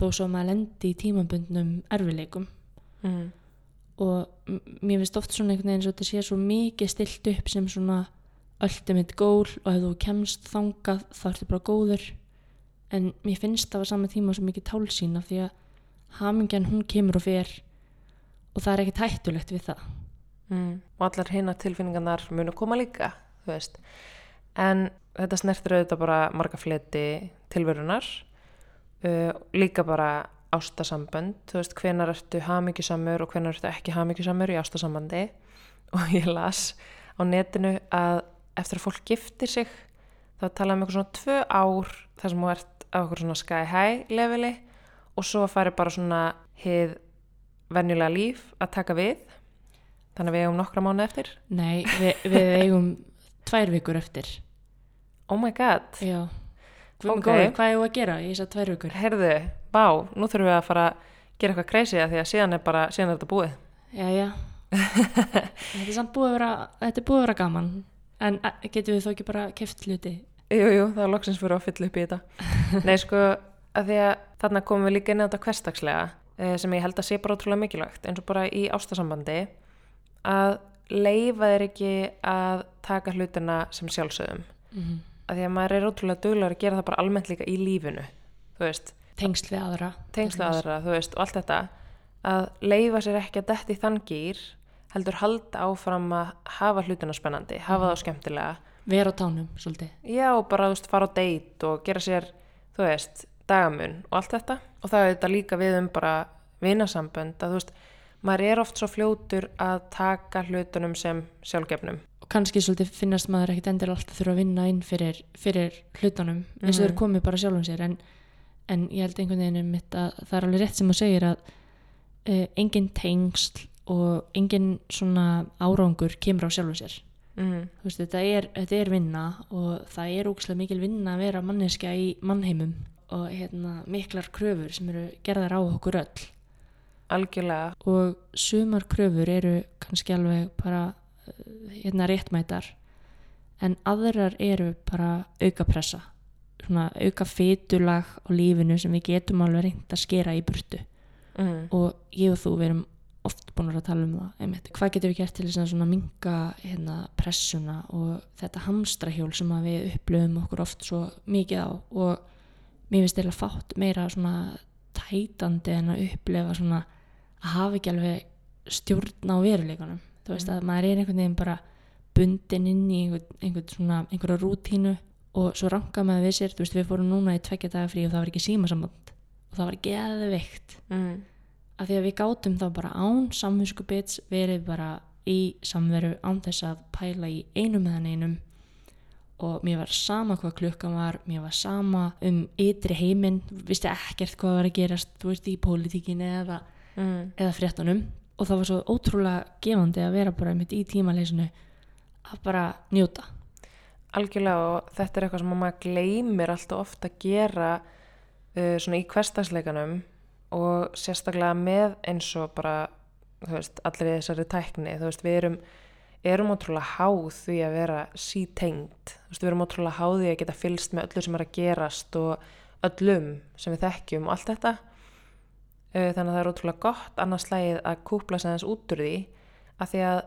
þó svo að maður lendi í tímabundnum erfileikum mm. og mér finnst oft svona einhvern veginn svo þetta sé svo mikið stilt upp sem svona ultimate goal og ef þú kemst þangað þá ertu bara góður. En mér finnst það á sama tíma svo mikið tálsýn af því að hamingjan hún kemur og fer. Og það er ekkert hættulegt við það. Mm. og allar hinna tilfinningarnar munu koma líka þú veist. En þetta snertir auðvitað bara marga fleti tilverunar uh, líka bara ástasambönd. Þú veist hvenar ertu hamingjusamur og hvenar ertu ekki hamingjusamur í ástasambandi. Og ég las á netinu að eftir að fólk giftir sig þá tala um eitthvað svona tvö ár þar sem þú ert á eitthvað svona sky high leveli og svo fari bara svona hið venjulega líf að taka við. Þannig að við eigum nokkra mánu eftir. Nei, við, við eigum tvær vikur eftir. Oh my god, Já. Guð minn Ok. góður, Hvað er að gera í þessar tvær vikur? heyrðu, vá nú þurfum við að fara að gera eitthvað crazy að því að síðan er bara, síðan er þetta búið. Já, já Þetta er búið að vera, þetta er búið að vera gaman en eh, getum við þó ekki bara keft hluti? Jú, jú, það er loksins fyrir að fylla upp í þetta. Nei, sko, að því að þarna komum við líka inn á þetta hverstagslega eh, sem ég held að sé bara ótrúlega mikilvægt eins og bara í ástasambandi að leifa þér ekki að taka hlutina sem sjálfsögum mm -hmm. að því að maður er ótrúlega duglegur að gera það bara almennt líka í lífinu þú veist, Tengsl við aðra tengsla aðra, þú veist, og allt þetta. Að leifa sér ekki að detti þann gýr heldur halda áfram að hafa hlutina spennandi, hafa það skemmtilega. Vera á tánum, svolítið. Já, og bara, þú veist, fara á date og gera sér, þú veist, dagamun og allt þetta, og það er þetta líka við um bara vinasambönd að þú veist, maður er oft svo fljótur að taka hlutunum sem sjálfgefnum. Og kannski svolítið finnast maður ekkit endilega alltaf þurfa að vinna inn fyrir, fyrir hlutunum eins og Mhm. þeir komið bara sjálfum sér. En, en ég held einhvern veginn um að það er alveg rétt sem þú segir að uh, engin tengsl og engin svona árangur kemur á sjálfum sér mm. Veist, þetta, er, þetta er vinna og það er ógslag mikil vinna að vera manneskja í mannheimum og hérna, miklar kröfur sem eru gerðar á okkur öll algjörlega og sumar kröfur eru kannski alveg bara uh, hérna réttmætar en aðrar eru bara auka pressa svona auka fytulag á lífinu sem við getum alveg reynd að skera í burtu mm. og ég og þú við erum oft búin að tala um það einmitt. hvað getum við gert til þess að minga hérna, pressuna og þetta hamstrahjól sem við upplöfum okkur oft svo mikið á? Og mér finnst eða fátt meira tætandi en að upplefa svona að hafa ekki alveg stjórn á veruleikunum þú veist að maður er einhvern veginn bara bundin inn í einhvern, einhvern svona einhverja rútínu og svo ranka maður við sér, þú veist við fórum núna í tveggja daga frí og það var ekki símasamband og það var geðveikt. Mm. Af því að við gátum þá bara án samvinskupits verið bara í samveru án þess að pæla í einum meðan einum. Og mér var sama hvað klukkan var mér var sama um ytri heiminn visti ekkert hvað var að gerast þú veist í pólitíkinni eða, Mm. eða fréttunum. Og það var svo ótrúlega gefandi að vera bara mitt í tímaleysinu að bara njóta. Algjörlega og þetta er eitthvað sem maður gleymir alltaf ofta að gera uh, svona í hverstagsleikanum og sérstaklega með eins og bara, veist, allir þessari tækni, veist, við erum erum ótrúlega háð því að vera veist, við erum ótrúlega háð því að geta fylst með öllu sem er að gerast og öllum sem við þekkjum og allt þetta. Uh, þannig að það er ótrúlega gott annars slægið að kúpla sig aðeins út úr því að því að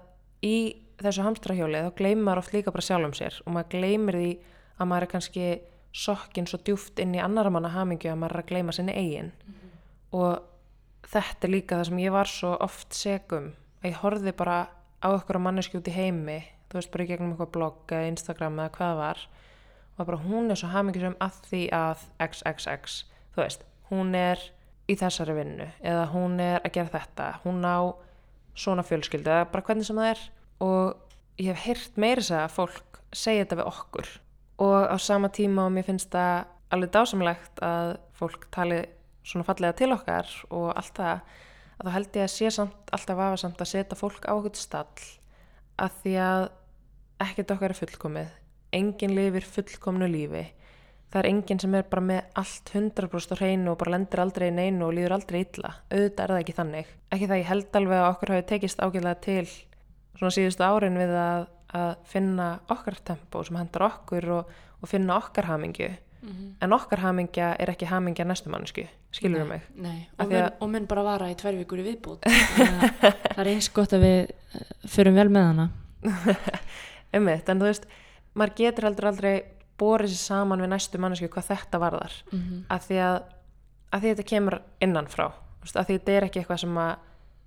í þessu hamstrahjóli þá gleymir maður oft líka bara sjálfum sér og maður gleymir því að maður er kannski sokkin svo djúft inn í annara manna hamingju að maður er að gleyma sinni eigin og þetta er líka það sem ég var svo oft segum að ég horfði bara á okkur á manneski út í heimi þú veist bara í gegnum eitthvað blogg eða Instagram eða hvað var og bara hún er svo hamingjusum að því að XXX, þú veist hún er í þessari vinnu eða hún er að gera þetta hún á svona fjölskyldu eða bara hvernig sem það er. Og ég hef heyrt meira þess að fólk segja þetta við okkur. Og á sama tíma og mér finnst það alveg dásamlegt að fólk tali svona fallega til okkar og allt það að þá held ég að sé samt alltaf vafasamt að setja fólk á okkur stall að því að ekkert okkar er fullkomið. Enginn lifir fullkomnu lífi. Það er enginn sem er bara með allt 100% á hreinu og bara lendir aldrei í neinu og líður aldrei illa, auðvitað er það ekki þannig. Ekki það ég held alveg að okkur hafi tekist ágjörlega til svona síðustu árin við að, að finna okkar tempo sem hendar okkur og, og finna okkar hamingju en okkar hamingja er ekki hamingja næstu mannsku, skilur nei, mig nei. Og, mun, að- og mun bara vara í tvær vikur í að það er eins gott að við eh, förum vel með hana Einmitt, en þú veist, maður getur heldur aldrei borið sér saman við næstu mannesku hvað þetta varðar mm -hmm. að því að, að því þetta kemur innanfrá þú veist, að því þetta er ekki eitthvað sem að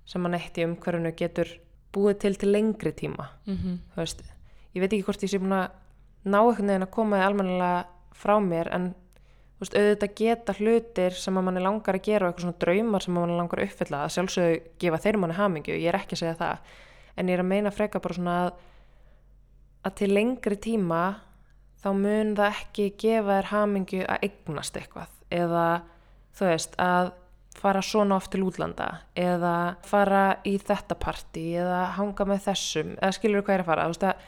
sem að neitt í umhverfinu getur búið til til lengri tíma Mhm. þú veist, ég veit ekki hvort ég sé búin að ná einhvern veginn að koma þið almennilega frá mér en þú veist, auðvitað geta hlutir sem að manni langar að gera og eitthvað svona draumar sem að manni langar að uppfylla að sjálfsögðu gefa þeir manni hamingju, ég er ekki að segja það. En ég er að meina freka bara svona að að til lengri tíma þá mun það ekki gefa þér hamingju að eignast eitthvað. Eða þú veist að fara svona oft til útlanda eða fara í þetta partí eða hanga með þessum eða skilur hvað er að fara þú veist að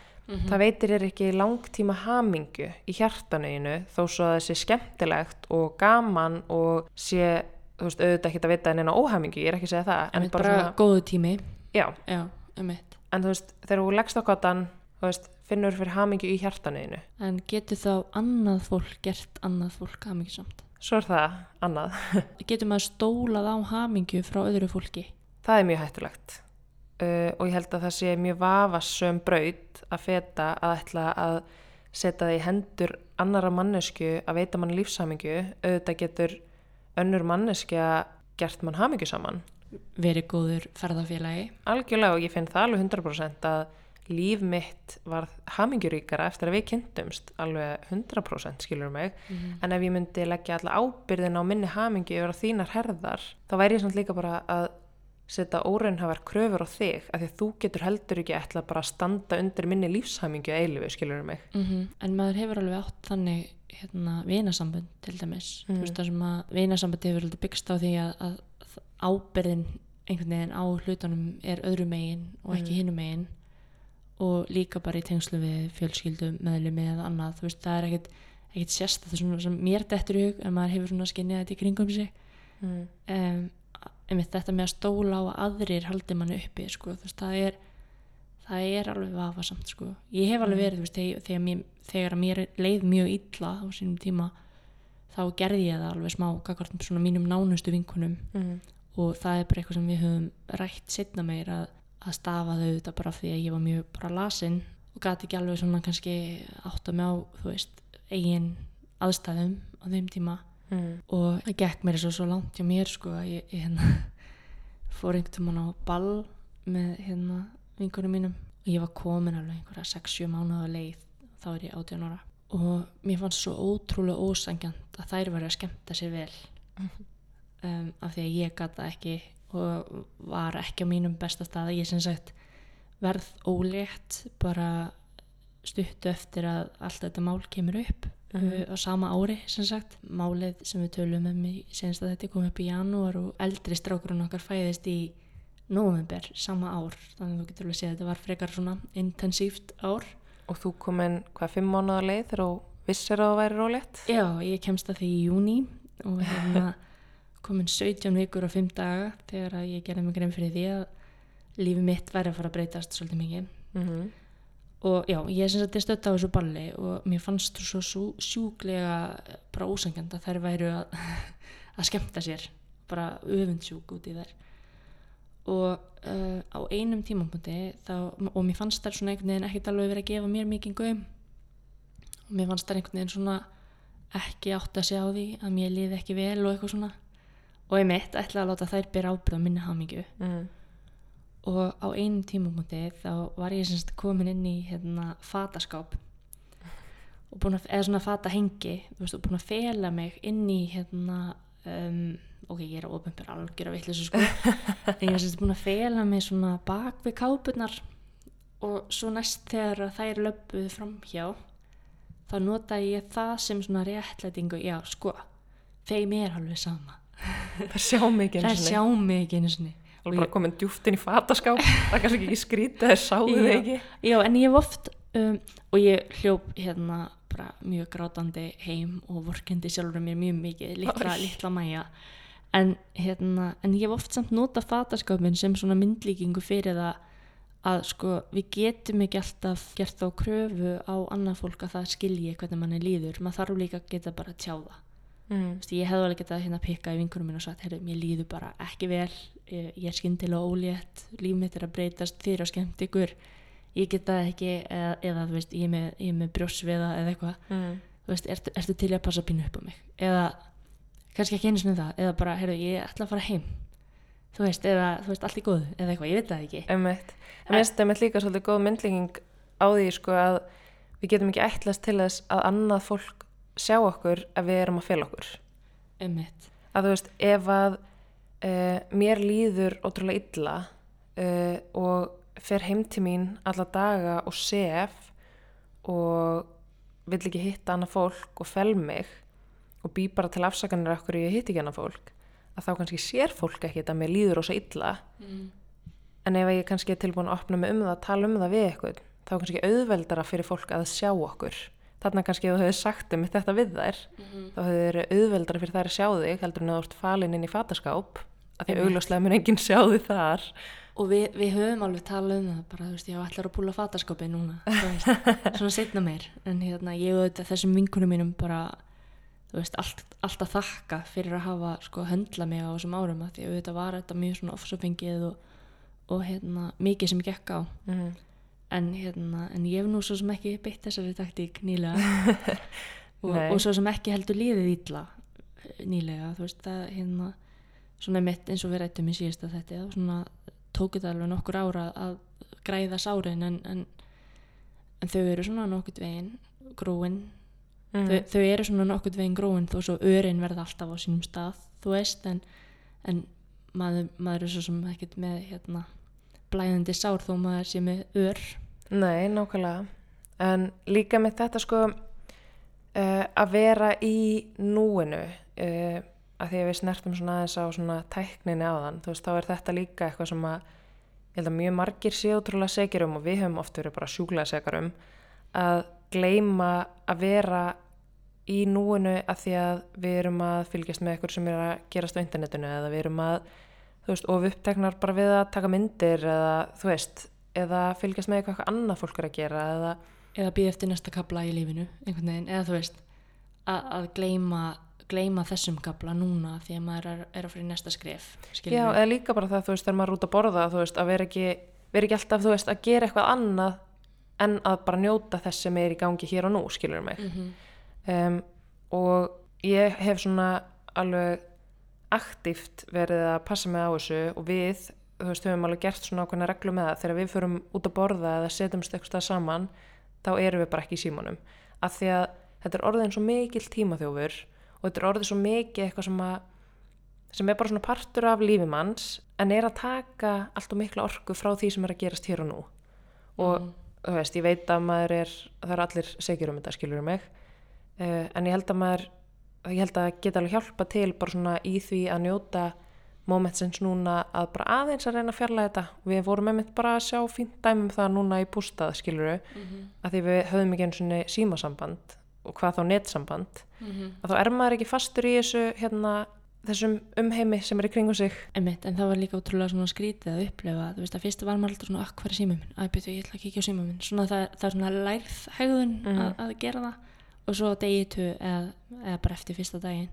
það veitir þér ekki langtíma hamingju í hjartaneginu þó svo að það sé skemmtilegt og gaman og sé þú veist auðvitað ekki að vita en eina óhamingju ég er ekki að segja það en bara, góðu tími. Já, já, um en þú veist þegar þú leggst á kottan þú veist, finnur fyrir hamingju í hjartaneginu en getur þá annað fólk gert annað fólk hamingjusamt svo er það annað. Getur maður stólað á hamingju frá öðru fólki? Það er mjög hættulegt uh, og ég held að það sé mjög vafasöm braut að feta að ætla að setja það í hendur annara mannesku að veita mann lífshamingju. Auðvitað getur önnur manneskja gert mann hamingju saman. Verið góður ferðafélagi. Algjörlega og ég finn það alveg 100% að líf mitt var hamingjuríkara eftir að við kynntumst. Alveg 100% skilur mig. En ef ég myndi leggja alla ábyrðin á minni hamingju yfir á þínar herðar þá væri ég samt líka bara að setja óraunhafar kröfur á þig af því að þú getur heldur ekki ætla bara að standa undir minni lífshamingju eilifu skilur mig? Mm en maður hefur alveg átt þannig hérna vinasambund til dæmis. Mm. þú veist það sem að vinasambund hefur byggst á því að, að ábyrðin einhvern veginn á hlutunum er öðru megin og ekki Mm. hinum megin og líka bara í tengslu við fjölskyldu meðlumi eða annað. Þú veist það er ekkert, ekkert sérst það er svona sem mér dettur í hug en maður hefur svona skinnið þetta í kringum sig. Um, einmitt þetta með að stóla á að aðrir haldi manni uppi sko, veist, það er það er alveg vafasamt sko. ég hef alveg Mm. verið veist, þegar, þegar, mér, þegar mér leið mjög illa á sínum tíma þá gerði ég það alveg smá gagvart svona mínum nánustu vinkunum Mm. og það er bara eitthvað sem við höfum rætt setna meir að, að stafa þau þetta bara því að ég var mjög bara lasin og gati ekki alveg svona kannski átt að mig á þú veist, eigin aðstæðum á þeim tíma Mm. og það gekk mér svo, svo langt hjá mér sko að ég, ég hérna, fór einhvern tímann á ball með hérna vinkunum mínum. Og ég var komin alveg einhverja 6-7 mánuða leið þá er ég 18 ára. Og mér fannst svo ótrúlega ósangjant að þær væri að skemmta sér vel. Um, af því að ég gata ekki og var ekki á mínum besta stað. Ég sem sagt verð ólétt bara stuttu eftir að allt þetta mál kemur upp Mhm. uh, á sama ári sem sagt málið sem við tölum um í senst að þetta kom upp í janúar og eldri strákurinn okkar fæðist í november sama ár þannig að þú getur alveg að segja að þetta var frekar svona intensíft ár Og þú komin hvað fimm mánuða leið þegar þú vissir að það væri rólegt? Já, ég kemst að því í júni og hérna komin 17 vikur og 5 daga þegar að ég gerði mig grein fyrir því að lífi mitt væri að fara að breytast svolítið mikið Mm og já, ég er sem sagt stödd á þessu balli og mér fannst þú svo, sjúklega bara ósangjand að þær væru að, að skemmta sér bara öfundsjúk út í þær. Og uh, á einum tímapunkti og mér fannst þær svona einhvern veginn ekkert alveg verið að gefa mér mikið gaum. Og mér fannst þær einhvern veginn svona ekki átt að segja á því að mér liði ekki vel og eitthvað svona. Og ég mitt ætla að láta þær byrja ábyrða minni hamingju. Mm. Og á einum tímumúti þá var ég semst komin inn í hérna, fataskáp. Og búin að, eða svona fatahengi og búin að fela mig inn í hérna um, ok, ég er ofinbjörn algjör að vitlega sko. En ég er semst búin að fela mig svona bak við kápunar og svo næst þegar þær löpuð framhjá þá nota ég það sem svona réttlætingu. Já, sko, þeim er alveg sama. Það sjá mikið það sjá mig ekki einu sinni Og bara komin djúft inn í fataskáp. það er kannski ekki skrítið að sáu þig Já. ekki. Já, en ég hef oft um, og ég hljóp hérna bara mjög grátandi heim og vorkendi sjálfur mér mjög mikið, litla, litla mæja en hérna en ég hef oft samt nota fataskápin sem svona myndlíkingu fyrir það að sko við getum ekki alltaf gert þá kröfu á annað fólk að það skilji hvernig manni líður, maður þarf líka að geta bara að tjá það Mm. Ég hefði alveg getað hérna pikka í vinkunum minn og sagt, heyrðu, mér líður bara ekki vel, ég, ég er skyndilega ólétt, líf mitt er að breytast, eru að skemmt ykkur, ég geta það ekki, eða, eða þú veist, ég er með, er með brjósviða eða eitthvað, Mm. þú veist, ertu, ertu til að passa pínu upp á mig, eða kannski ekki einu sinni það, eða bara, heyrðu, ég ætla að fara heim, þú veist, eða, þú veist, allt í góðu, eða eitthvað, ég veit það ekki. Emmett. En mér finnst það líka svolítið góð myndlíking á því sko að við getum ekki ætlast til þess að annað fólk sjá okkur ef við erum að fela okkur. Ummitt, Að þú veist, ef að uh, mér líður ótrúlega illa uh, og fer heim til mín alla daga og sef og vill ekki hitta annað fólk og fel mig og bý bara til afsakanir okkur ég hitt ekki annað fólk að þá kannski sér fólk ekkit að mér líður ósa illa mm. En ef ég kannski er tilbúin að opna mig um það að tala um það við eitthvað, þá kannski auðveldara fyrir fólk að sjá okkur. Þarna kannski þú hefði sagt um þetta við þær, þá hefði verið auðveldara fyrir þær að sjá þig heldur en þú ert falin inn í fataskáp, því að Einmitt. augljóslega mun enginn sjá þig þar. Og við, við höfum alveg talað um það, bara, þú veist, ég ætlar að púla fataskopið núna, veist, svona setna meir. En hérna, ég auðvitað þessum vinkunum mínum bara, þú veist, allt, allt að þakka fyrir að hafa, sko, höndla mig á þessum árum, að því auðvitað var þetta mjög svona ofsafengið og, og hérna, mikið sem gekk á. Mm. En hérna, en ég hef nú svo sem ekki beitt þessari taktík nýlega. Og, og svo sem ekki heldur líðið ítla nýlega, þú veist, það hérna, svona mitt eins og við rættum í síðasta þetta, svona tók þetta alveg nokkur ára að græða sárin en, en, en þau eru svona nokkurt veginn gróin, Mm. þau, þau eru svona nokkurt veginn gróin þó svo örin verða alltaf á sínum stað, þú veist, en, en maður, maður er svo sem ekkert með hérna blæðandi sár þó maður sé með ör Nei, nákvæmlega. En líka með þetta sko uh, að vera í núinu, uh, að því að við snertum svona aðeins á svona tækninni þann, þú veist, þá er þetta líka eitthvað sem að ég held að mjög margir séu ótrúlega segir um og við höfum oft verið bara sjúklega segar um að gleyma að vera í núinu að því að við erum að fylgjast með eitthvað sem er að gerast á internetinu eða við erum að, þú veist, of uppteknar bara við að taka myndir eða, þú veist, eða fylgjast með eitthvað annað fólk er að gera eða, eða býða eftir næsta kabla í lífinu einhvern veginn, eða þú veist að, að gleyma, gleyma þessum kabla núna því að maður er, er að fyrir næsta skref já, skilurðu. eða líka bara það, þú veist, þegar maður er út að borða, þú veist, að vera ekki, vera ekki alltaf, þú veist, að gera eitthvað annað en að bara njóta þess sem er í gangi hér og nú, skilur mig. Mhm. um, og ég hef svona alveg aktíft verið að passa mig á þessu og við, þú veist, höfum alveg gert svona ákveðna reglu með það, þegar við förum út að borða eða setjumst eitthvað stað saman þá erum við bara ekki í símanum. Af því að þetta er orðið eins og mikil tímaþjófur og þetta er orðið svo mikið eitthvað sem að sem er bara svona partur af lífimanns en er að taka allt og mikla orku frá því sem er að gerast hér og nú. Og Mhm. þú veist, ég veit að maður er það eru allir segjur um þetta, skilur mig uh, en ég held að maður ég held að geta alveg hjálpa til bara svona í því að njóta momentsins núna að bara aðeins að reyna að fjarlæga þetta. Við vorum einmitt bara að sjá fínt dæmum það núna í bústað, skilur að því við höfum ekki einu svona símasamband og hvað þá netsamband. Að þá er maður ekki fastur í þessu hérna, þessum umheimi sem er í kringum sig. Einmitt, en það var líka ótrúlega svona skrítið að upplefa, þú veist að fyrst var maður alltaf svona, akk, hvað er símum minn? Æ, byrju, ég ætla að kíkja á símum minn. Svona það, það er svona lærð hegðun Mhm. að, að gera það og svo á degi tu eða, eða bara eftir fyrsta daginn,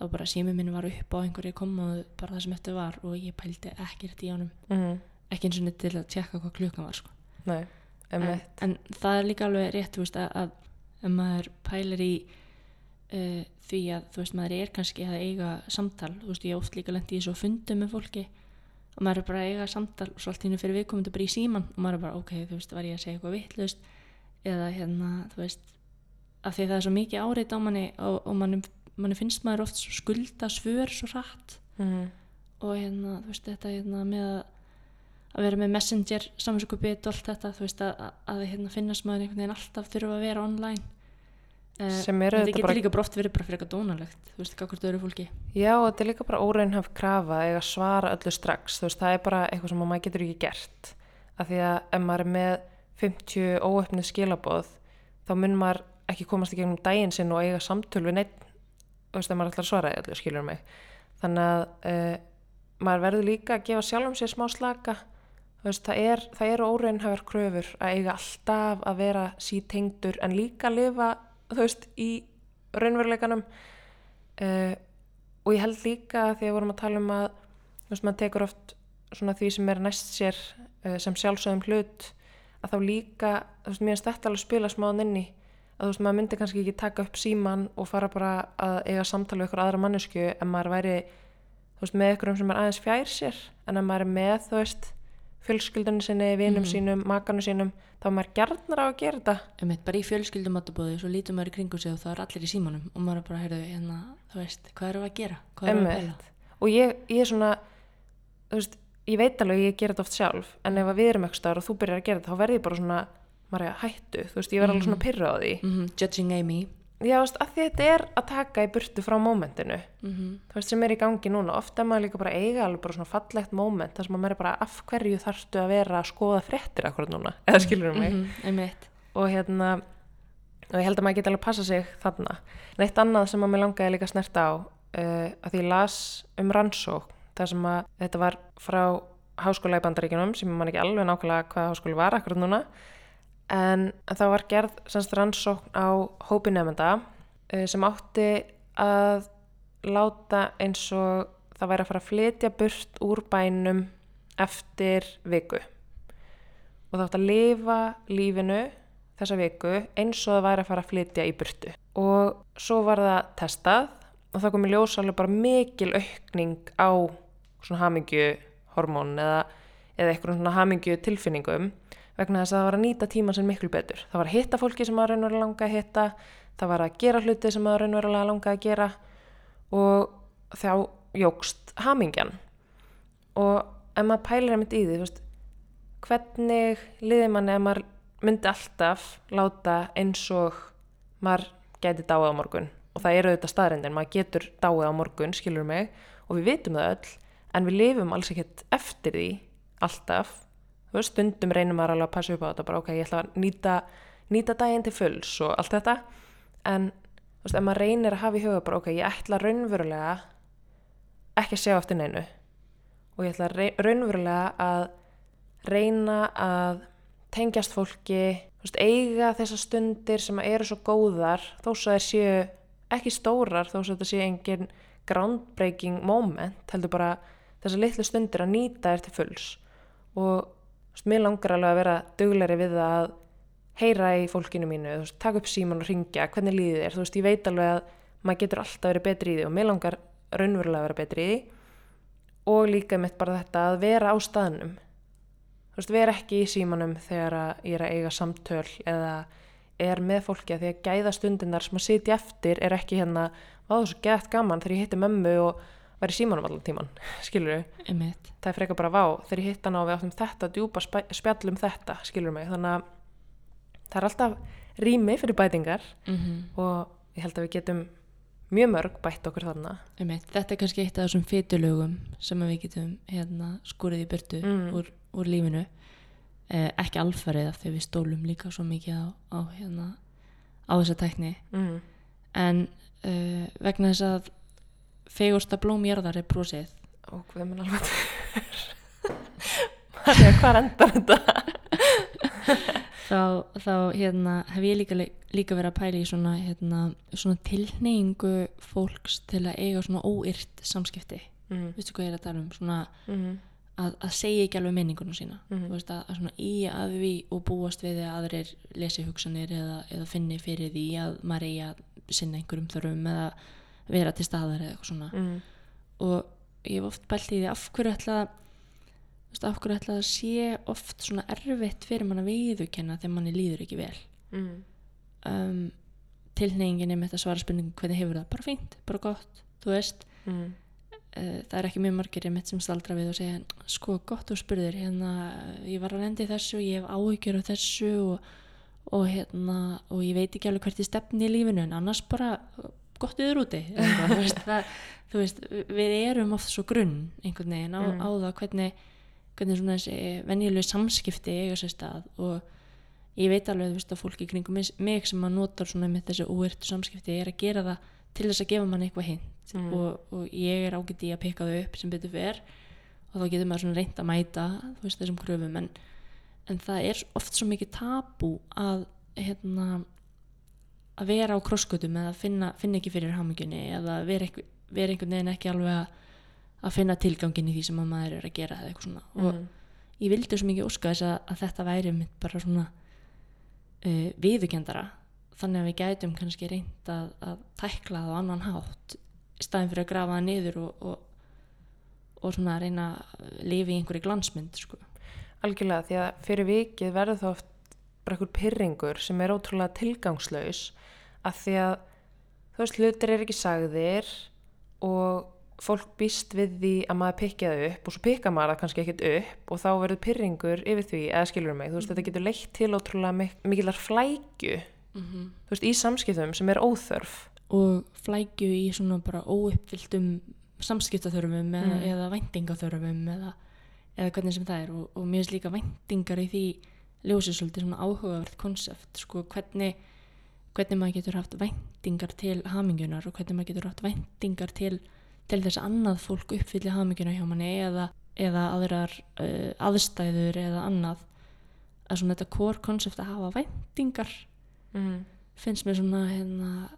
þá bara símum minn var upp á einhverju komaðu bara það sem eftir var og ég pældi ekkert í honum, mm. ekki eins og niður til að tjekka hvað klukkan var, sko. Nei, En, en það er líka alveg rétt, veist, að, að ef maður pælir í uh, því að, þú veist, maður er kannski að eiga samtal, þú veist, ég oft líka lendi í svo fundum með fólki og maður er bara að eiga samtal og svo allt í hennu fyrir viðkomundu bara í síman og maður er bara, ok, þú veist, var ég að segja eitthvað vittlust eða hérna, þú veist af því að það er svo mikið áreitt á manni og, og manni, manni finnst maður oft skulda svör svo hratt. Mm. og hérna, þú veist, þetta hérna með að að vera með messenger, samanskupið og allt þetta, þú veist, að, að hérna finnast maður einhvern veginn alltaf þurfa að vera online. Uh, Sem er þetta auðvitað getur bara- líka brótt verið bara fyrir eitthvað dónalegt, þú veist, hvort öðru fólki. Já, þetta er líka bara óraunhaf krafa að svara öllu strax, þú veist, það er bara eitthvað sem maður getur ekki gert. Af því að ef maður er með 50 óöfnið skilaboð þá mun maður ekki komast í gegnum daginn sinn og eiga samtöl við neitt þú veist, ef maður ætlar að svara öllu, skilur mig. Þannig að uh, maður verður líka að gefa sjálfum sér smá slaka. Veist, það er, það eru óraunhafar kröfur að eiga alltaf að vera sítengdur en líka lifa, þú veist, í raunveruleikanum. Uh, og ég held líka að því að vorum að tala um að þú veist, maður tekur oft svona því sem er næst sér uh, sem sjálfsögum hlut að þá líka, þú veist, mér finnst þetta alveg spila smáðan inni að þú veist, maður myndi kannski ekki taka upp síman og fara bara að eiga samtala við ykkur aðra mannesku en maður væri, þú veist, með ykkur sem er aðeins fjær sér en að maður er með, þú veist, fjölskyldunni sinni, vinum Mhm. sínum, makanu sínum þá maður gjarnar á að gera þetta Einmitt, bara í fjölskyldum matabóði, svo lítur maður í kringum sig og það er allir í símanum og maður er bara, heyrðu, hérna, þú veist, hvað við að gera? Hvað við að pæla? og ég, ég er svona þú veist, ég veit alveg ég gera þetta oft sjálf en ef við erum ekki staðar og þú byrjar að gera þetta þá verð ég bara svona, maður að hættu þú veist, ég verð alveg svona pyrra á því. Mm Judging Amy. Já, þú veist, að þetta er að taka í burtu frá mómentinu, mm þú veist, sem er í gangi núna ofta er maður líka bara að eiga alveg bara svona fallegt móment þar sem maður er bara af hverju þarftu að vera að skoða fréttir akkurat núna, eða skilur mig? Einmitt, og hérna og ég held að maður geti alveg passa sig þarna. Neitt annað sem að mér langaði líka að snerta á uh, að því las um rannsók þar sem að þetta var frá háskóla í bandaríkjunum sem man ekki alveg nákvæmlega hvað háskóli var akkurat núna en það var gerð semst rannsókn á hópi nefnda uh, sem átti að láta eins og það væri að fara að flytja burt úr bænum eftir viku. Og það átti að lifa lífinu þessa viku eins og það væri að fara að flytja í burtu. Og svo var það testað og það kom í ljós alveg bara mikil aukning á svona hamingju hormón eða, eða eitthvað svona hamingju tilfinningum vegna þess að það var að nýta tíman sem miklu betur. Það var að hitta fólki sem maður raunverulega langa að hitta það var að gera hluti sem maður raunverulega langa að gera og þá jógst hamingjan. Og ef maður pælir einmitt í því þú veist, hvernig liðir manni ef maður myndi alltaf láta eins og maður gæti dáið á morgun. Og það eru auðvitað staðrindin, maður getur dáið á morgun, skilur mig, og við vitum það öll en við lifum alls ekkert eftir því alltaf, veist, stundum reynum maður alveg að passa upp á þetta, bara ok, ég ætla að nýta, nýta daginn til fulls og allt þetta, en þú veist, ef maður reynir að hafa í huga bara ok, ég ætla raunverulega ekki að sjá eftir neinu. Og ég ætla rey- raunverulega að reyna að tengjast fólki veist, eiga þessar stundir sem eru svo góðar þó svo þær séu ekki stórar þó svo þetta séu engin groundbreaking moment heldur bara þessar litlu stundir að nýta þér til fulls. Og mér langar alveg að vera dugleri við það að heyra í fólkinu mínu, veist, taka upp síman og ringja, hvernig líði þér, þú veist, ég veit alveg að maður getur alltaf verið betri í því og mér langar raunverulega að vera betri í því. Og líka mitt bara þetta að vera á staðnum. Þú veist, vera ekki í símanum þegar ég er að eiga samtöl eða er með fólki að því að gæða stundinar sem að sitja eftir er ekki hérna, á þessu gett gaman þegar ég hitti mömmu og var í símanum allan tíman, skilur einmitt, það er frekar bara vá, þegar ég hitt hann á við áttum þetta djúpa spa- spjall um þetta, skilur mig? Þannig að það er alltaf rými fyrir bætingar mm og ég held að við getum mjög mörg bætt okkur þarna. Einmitt. Þetta er kannski eitt af þessum fytulögum sem við getum hérna skurið í burtu Mm. úr, úr lífinu. Eh, ekki alfarið af því við stólum líka svo mikið á, á hérna á þessa tækni. Mm. en uh, vegna þess að fegursta blómjarðar er brosið og hvað mun alveg Marja, hvað endar þetta? þá, þá hérna, hef ég líka, líka verið að pæla í svona, hérna, svona tilneyingu fólks til að eiga svona óyrt samskipti Mm. veistu hvað ég er að tala um svona Mm. að, að segja ekki alveg menningunum sína Mhm. þú veist að, að svona í að því og búast við að aðrir lesi hugsanir eða, eða finni fyrir því að maður eigi að sinna einhverjum þörfum eða vera til staðar eða eitthvað svona Mm. og ég hef oft bælt í því af hverju ætla af hverju ætla að sé oft svona erfitt fyrir mann að viðurkenna þegar manni líður ekki vel Mm. um, tilneyingin er með þetta svara spurningu hvernig hefur það, bara fínt, bara gott þú veist, Mm. uh, það er ekki mjög margir einmitt sem staldra við og segja sko gott þú spurðir, hérna ég var að lendi þessu, ég hef áhyggjur af þessu og, og hérna og ég veit ekki alveg hvert ég stefni í lífinu en annars bara gott yfir úti veist, það, þú veist, við erum oft svo grunn einhvern veginn á, Mm. á það hvernig hvernig svona þessi venjulegu samskipti eiga sér stað og ég veit alveg veist, að fólki kringum mig- sem að notar svona með þessi óvirtu samskipti er að gera það til þess að gefa mann eitthvað hint Mm. og, og ég er ágætt í að peka þau upp sem betur fer og þá getur maður svona reynd að mæta þú veist, þessum kröfum en, en það er oft svo mikið tabú að hérna að vera á krosskutum eða finna, finna ekki fyrir hamingjunni eða vera, einhver, vera einhvern veginn ekki alveg að, að finna tilgangin í því sem að maður er að gera eða eitthvað svona og Mm. ég vildi svo mikið óska þess að, að þetta væri mitt bara svona uh, viðukendara þannig að við gætum kannski reynd að, að tækla það á annan hátt í staðin fyrir að grafa það niður og, og, og svona að reyna að lifa í einhverju glansmynd sko. Algjörlega, því að fyrir vikið verður það oft bara einhver pyrringur sem er ótrúlega tilgangslaus að því að þú veist, hlutir er ekki sagðir og fólk býst við því að maður pikja það upp og svo pikka maður það kannski ekkert upp og þá verður pyrringur yfir því, eða skilur mig, þú veist, þetta getur leitt til ótrúlega mik mikillar flækju, mm -hmm. þú veist, í samskiptum sem er óþörf. og flækju í svona bara óuppfylltum samskiptaþörfum eða, Mm. eða væntingaþörfum eða, eða hvernig sem það er og, og mér finnst líka væntingar í því ljósið svolítið svona áhugavert konsept sko hvernig hvernig maður getur haft væntingar til hamingunar og hvernig maður getur haft væntingar til, til þess að annað fólk uppfylli haminguna hjá manni eða, eða aðrar uh, aðstæður eða annað að svona þetta core konsept að hafa væntingar Mm. finnst mér svona hérna,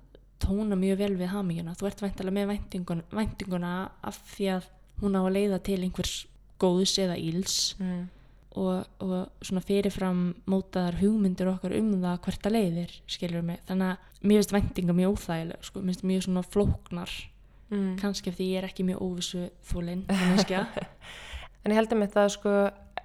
tóna mjög vel við haminguna þú ert væntalega með væntingun, væntinguna af því að hún á að leiða til einhvers góðs eða íls Mm. Og, og svona fyrirfram mótaðar hugmyndir okkar um það hvert að leiðir skilur mig, þannig að mér finnst væntinga mjög óþægilega, sko, mér finnst mjög svona flóknar. Mm. kannski ef því ég er ekki mjög óvissu þólinn, manneskja En ég held um þetta sko,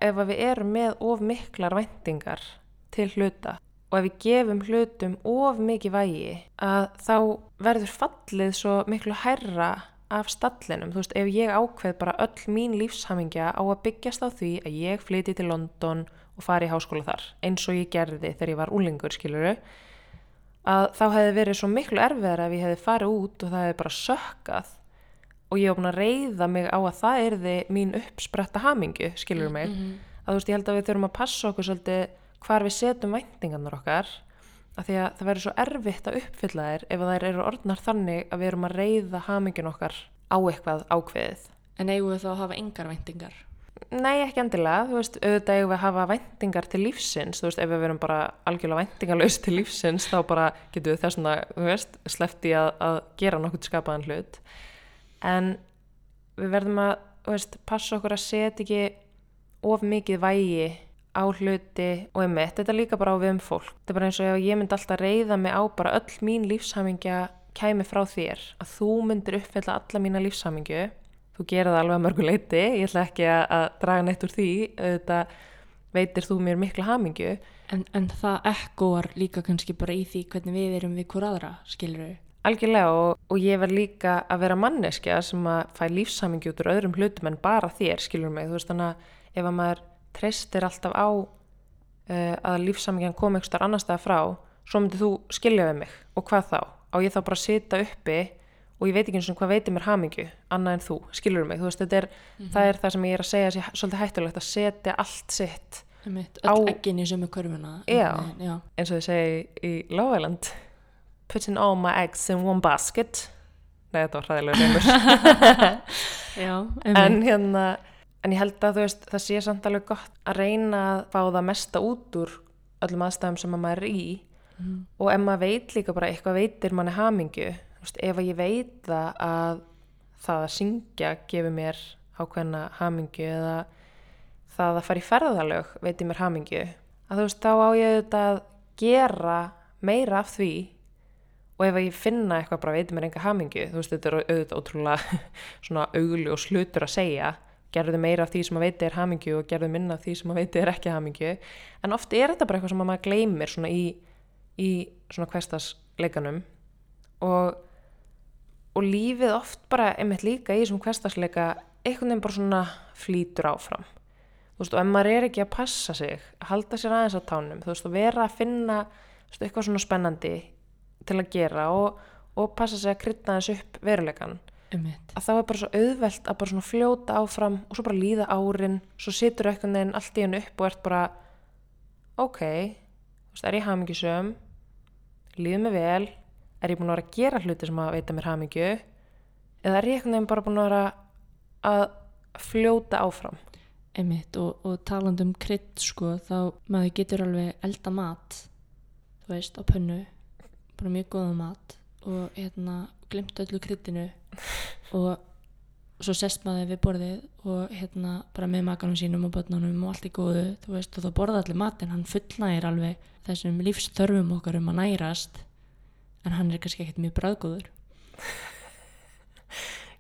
ef að við erum með of miklar væntingar til hluta og ef við gefum hlutum of mikið vægi að þá verður fallið svo miklu hærra af stallinum. Þú veist, ef ég ákveð bara öll mín lífshamingja á að byggjast á því að ég flyti til London og fari í háskóla þar, eins og ég gerði þegar ég var úlingur, skiluru, að þá hefði verið svo miklu erfiðar ef ég hefði farið út og það hefði bara sökkað og ég var búin að reyða mig á að það erði mín uppspretta hamingju, skilur mig Mhm. að þú veist, ég held að við þurfum að passa okkur svolítið hvar við setjum væntingarnar okkar af því að það verður svo erfitt að uppfylla þær ef þær eru orðnar þannig að við erum að reyða hamingjun okkar á eitthvað ákveðið. En eigum við þá að hafa engar væntingar? Nei, ekki endilega, þú veist, auðvitað eigum við að hafa væntingar til lífsins, þú veist, ef við verum bara algjörlega væntingarlaus til lífsins, þá bara getum við þess að, þú veist, slefti að, að gera nokkuð skapaðan hlut. En við verðum að, þú veist, passa okkur að setja ekki of mikið vægi á hluti og einmitt, þetta er líka bara á við um fólk. Þetta er bara eins og ef ég myndi alltaf reyða mig á bara öll mín lífshamingja kæmi frá þér, að þú myndir uppfylla alla mína lífshamingju þú gerir það alveg að mörgu leiti, ég ætla ekki að, draga neitt úr því, auðvitað veitir þú mér mikla hamingju, en, en það ekkoar líka kannski bara í því hvernig við erum við hver aðra skilur við algjörlega og, og ég verð líka að vera manneskja sem að fæ lífsamingi út úr öðrum hlutum en bara þér, skilur mig, þú veist þannig að ef að maður treystir alltaf á uh, að lífsamingjan kom einhver annar stað frá, svo myndið þú skilja við mig. Og hvað þá? Á ég þá bara sita uppi og ég veit ekki eins og hvað veitir mér hamingju, annað en þú, skilur mig, þú veist, þetta er, það er það sem ég er að segja sé, svolítið hættulegt að setja allt sitt Einmitt, Á- öll eggin í sömu körfuna. Já. veginn, já. eins og þið segi í Lávæland putting all my eggs in one basket. Nei, þetta var hræðilega reyngur Já, en hérna en ég held að þú veist, það sé samt alveg gott að reyna að fá það mesta út úr öllum aðstæðum sem að maður er í. Mhm. og ef maður veit líka bara eitthvað veitir manni hamingju. Þú veist, ef að ég veit það að það að syngja gefur mér ákveðna hamingju eða það að fara í ferðalög veitir mér hamingju að þú veist, þá á ég auðvitað að gera meira af því. Og ef ég finna eitthvað bara veitir mér enga hamingju þú veist, þetta er auðvitað ótrúlega svona augli og slutur að segja gerðu meira af því sem að veitir er hamingju og gerðu minna af því sem að veitir er ekki hamingju. En oft er þetta bara eitthvað sem að maður gleymir svona í, í svona hverstasleikanum og, og lífið oft bara einmitt líka í þessum hverstasleika einhvern veginn bara svona flýtur áfram. Þú veist og ef maður er ekki að passa sig að halda sér aðeins á tánum þú veist og vera að finna veist, eitthvað svona spennandi til að gera og, og passa sig að krydda aðeins upp veruleikan einmitt. að þá er bara svo auðvelt að bara svona fljóta áfram og svo bara líða árin svo situr eitthvað neginn allt í hennu upp og ert bara ok, veist, er ég hamingjusöm líður mig vel? Er ég búin að vera að gera hluti sem að veita mér hamingju? Eða er ég eitthvað neginn bara búin að vera að fljóta áfram? Einmitt og, og talandi um krydd sko þá maður getur alveg elda mat þú veist á pönnu bara mjög góða mat og hérna glimt öllu kryddinu og svo sest maður við borðið og hérna bara með makanum sínum og börnunum og allt í góðu þú veist og þá borða allir matinn. Hann fullnægir alveg þessum lífstörfum okkar um að nærast en hann er kannski ekkert mjög bræðgóður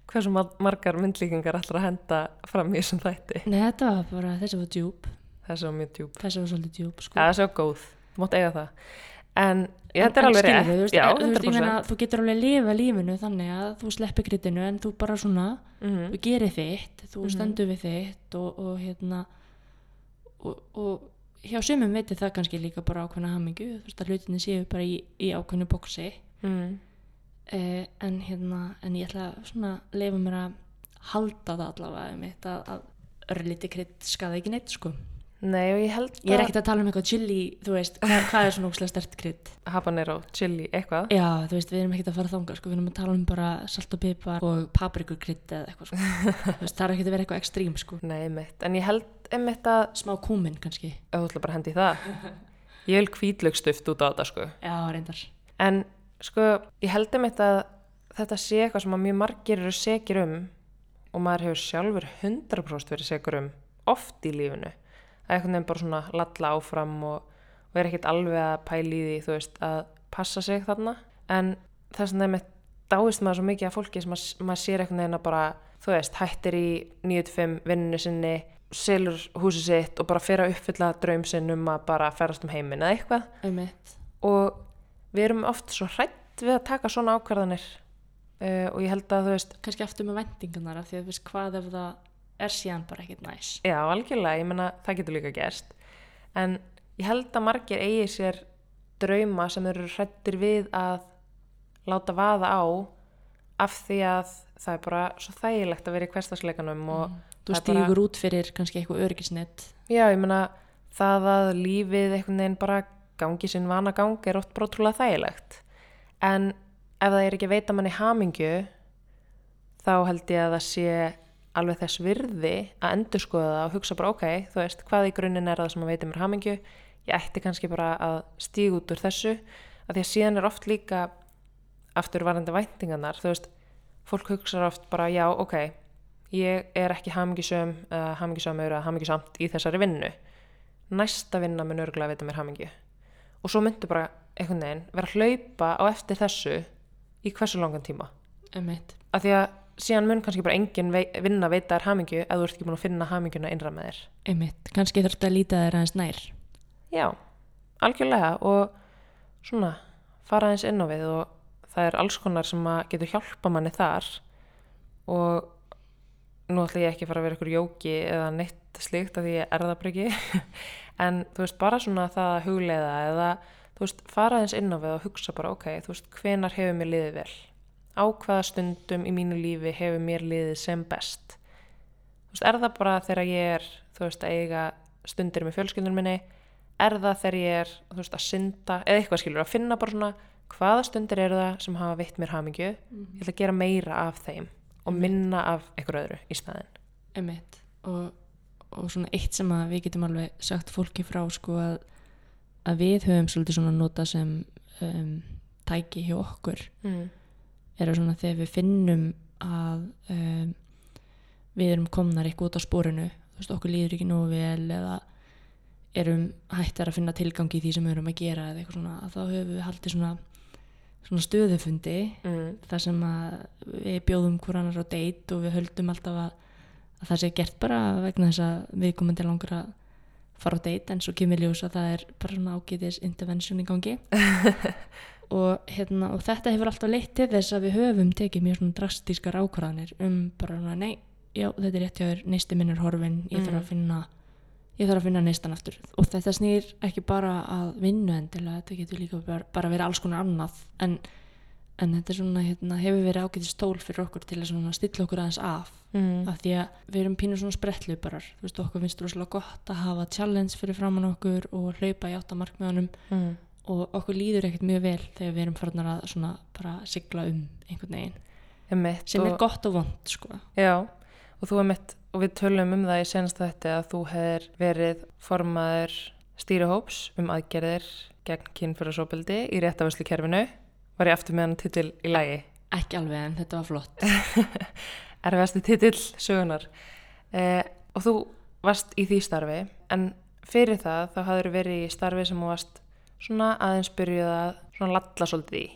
hversu mar- margar myndlíkingar ætlar að henda fram í þessum þætti? Nei þetta var bara þessi var djúb þessi var mjög djúb þessi var svolítið djúb sko. Þessi var góð, þú mátt eiga það en já, þetta er En- alveg rétt þú þú, veist, 100% meina, þú getur alveg að lifa lífinu þannig að þú sleppi kryddinu en þú bara svona Mhm. þú gerir þitt, þú Mhm. stendur við þitt og, og hérna og, og hjá sumum veitir það kannski líka bara ákveðna hamingju þú veist að hlutinni séu bara í, í ákveðnu bóksi Mhm. eh, en hérna en ég ætla svona að leifa mér að halda það allavega mitt að, að örlíti krydd skaða ekki neitt sko Nei og ég held ég er ekkert að tala um eitthvað chili þú veist, hvað, hvað er svona ókslega stert krydd habanero, chili, eitthvað Já, þú veist, við erum ekkert að fara þangað sko, við erum að tala um bara salt og pipar og paprikukrydd eða eitthvað sko. Þú veist, það er ekkert að vera eitthvað ekstrím sko. Nei, einmitt, en ég held einmitt að Smá kúminn kannski. þú ætla bara að hendi það ég vil hvítlögstuft út á þetta sko Já, reyndar. en sko, ég held einmitt að þetta sé eitthvað sem að mjög margir eru segir og maður hefur sjálfur 100% verið segur oft í lífinu að einhvern veginn bara svona lalla áfram og, og er ekkert alveg að pæla í því þú veist, að passa sig þarna. En þess að nefnir dáist maður svo mikið af fólki sem að, maður sér einhvern veginn að bara, þú veist, hættir í 9-5 vinninu sinni selur húsi sitt og bara fer að uppfylla draum sinn um að bara ferast um heiminn eða eitthvað. Einmitt. og við erum oft svo hrætt við að taka svona ákvarðanir. Uh, og ég held að þú veist Kannski aftur með vendingunar af því að þú veist hvað ef það er síðan bara ekkert næs. já, algjörlega, ég menna það getur líka gerst en ég held að margir eigi sér drauma sem eru hrættir við að láta vaða á af því að það er bara svo þægilegt að vera í hverstasleikanum og Þú er bara- út fyrir kannski eitthvað örgisnett. já, ég menna það að lífið einhvern veginn bara gangi sinn vana gang er oft brótrúlega þægilegt en ef það er ekki veita manni hamingju þá held ég að það sé alveg þess virði að endurskoða það og hugsa bara ok, þú veist, hvað í grunninn er það sem að veita mér hamingju? Ég ætti kannski bara að stíga út úr þessu að því að síðan er oft líka aftur varandi væntingarnar þú veist, fólk hugsa oft bara já, ok ég er ekki hamingjusum uh, hamingjusamur eða hamingjusamt í þessari vinnu. Næsta vinna mun örgulega veita mér hamingju. Og svo myndu bara einhvern veginn vera að hlaupa á eftir þessu í hversu langan tíma. Af því að síðan mun kannski bara engin vei, vinna veita þér hamingju ef þú ert ekki búin að finna hamingjuna innra með þér. Einmitt. Kannski þurftu að líta þér aðeins nær. já, algjörlega. Og svona fara eins inn á við og það er alls konar sem að getur hjálpa manni þar. Og nú ætla ég ekki að fara að vera ykkur jóki eða neitt slíkt að því ég er það ekki. En þú veist bara svona það að hugleiða eða þú veist fara eins inn á við og hugsa bara ok, þú veist hvenar hefur mér liðið vel á hvaða stundum í mínu lífi hefur mér liðið sem best. Þú veist er það bara þegar ég er þú veist að eiga stundir með fjölskyldunum minni? Er það þegar ég er þú veist að synda eða eitthvað skilur að finna bara svona hvaða stundir eru það sem hafa veitt mér hamingju? Ég ætla að gera meira af þeim og minna af einhver öðru í staðin Emitt og, og svona eitt sem að við getum alveg sagt fólki frá sko að, að við höfum svolítið svona nota sem um, tæki hjá okkur. Mm. Er að svona þegar við finnum að um, við erum komnar eitthvað út á spórinu þú veist okkur líður ekki nógu vel eða erum hættar að finna tilgang í því sem við erum að gera eða eitthvað svona þá höfum við haldið svona, svona stöðufundi Mm. þar sem að við bjóðum hver annar á date og við höldum alltaf að, að það sé gert bara vegna þess að við komum til langur að fara á date en svo kemur ljós að það er bara svona ágætis intervention í gangi. Og, hérna, og þetta hefur alltaf leitt til þess að við höfum tekið mjög svona drastískar ákvarðanir um bara svona nei, já þetta er rétt hjá þér neisti minn er horfin, ég þarf að finna ég þarf að finna neistan aftur. Og þetta snýr ekki bara að vinnu endilega, þetta getur líka bara, bara verið alls konar annað en en þetta er svona, hérna, hefur verið ágætið stól fyrir okkur til að svona stilla okkur aðeins af. Mm. af því að við erum pínur svona sprettluparar þú veist, okkur finnst rosalega gott að hafa challenge fyrir framann okkur og hlaupa í áttamarkmiðanum Mm. og okkur líður ekkert mjög vel þegar við erum farnar að svona bara sigla um einhvern veginn, Einmitt, sem og, er gott og vond sko, Já, og þú er mitt og við tölum um það í senast þetta að þú hefur verið formaður stýrihóps um aðgerðir gegn kynfyrasópildi í réttafæslu kerfinu var ég aftur með hann titil í lagi? Ekki alveg en þetta var flott. Erfiðasti titill sögunar eh, og þú varst í því starfi en fyrir það þá hafður verið í starfi sem þú varst svona aðeins byrjuð að svona lalla svolítið í.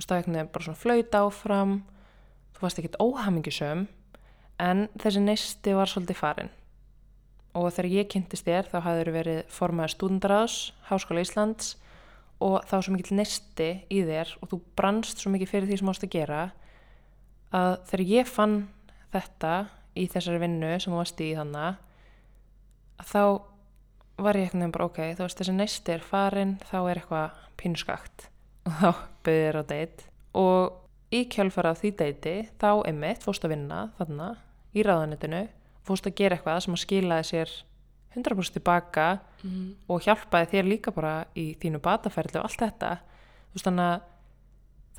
Þú veginn bara svona flauta áfram þú varst ekkert óhamingisöm en þessi neisti var svolítið farin og þegar ég kynntist þér þá hafður verið formaður stúdendaráðs Háskóla Íslands og þá var svo mikill neisti í þér og þú brannst svo mikið fyrir því sem ást að gera að þegar ég fann þetta í þessari vinnu sem þú varst í þannig að þá var ég einhvern veginn bara ok, þú veist þessi neisti er farin þá er eitthvað pínuskakt og þá byrðið þér á deitt og í kjálfara því deiti þá einmitt fórst að vinna þarna í ráðanitinu fórst að gera eitthvað sem að skilaði sér 100% tilbaka mm. og hjálpaði þér líka bara í þínu bataferli og allt þetta þú veist þannig að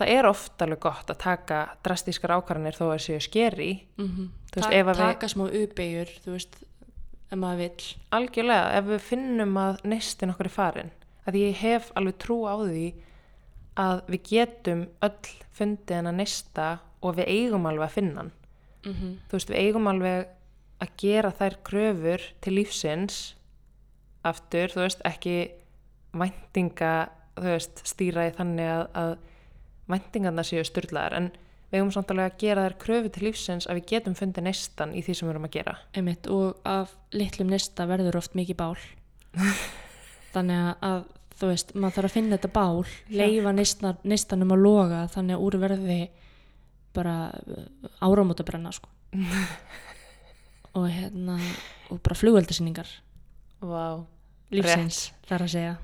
það er oft alveg gott að taka drastískar ákvarðanir þó að það séu skeri Mm -hmm. Veist, ef að við- taka smá uppeyjur þú veist, ef maður vill algjörlega ef við finnum að neistin okkur er farin að ég hef alveg trú á því að við getum öll fundið hennar neista og við eigum alveg að finna hann mm -hmm. þú veist við eigum alveg að gera þær kröfur til lífsins aftur, þú veist ekki væntinga þú veist stýra í þannig að, að væntingarna séu styrlaðar en við eigum samt alveg að gera þær kröfur til lífsins að við getum fundið neistan í því sem við erum að gera. Einmitt, og af litlum nesta verður oft mikið bál. Þannig að, þú veist, maður þarf að finna þetta bál leifa nestan, nestanum að loga þannig að úr verði bara áramót að brenna sko. og hérna og bara flugveldasýningar Vá. Lífsins þar að segja.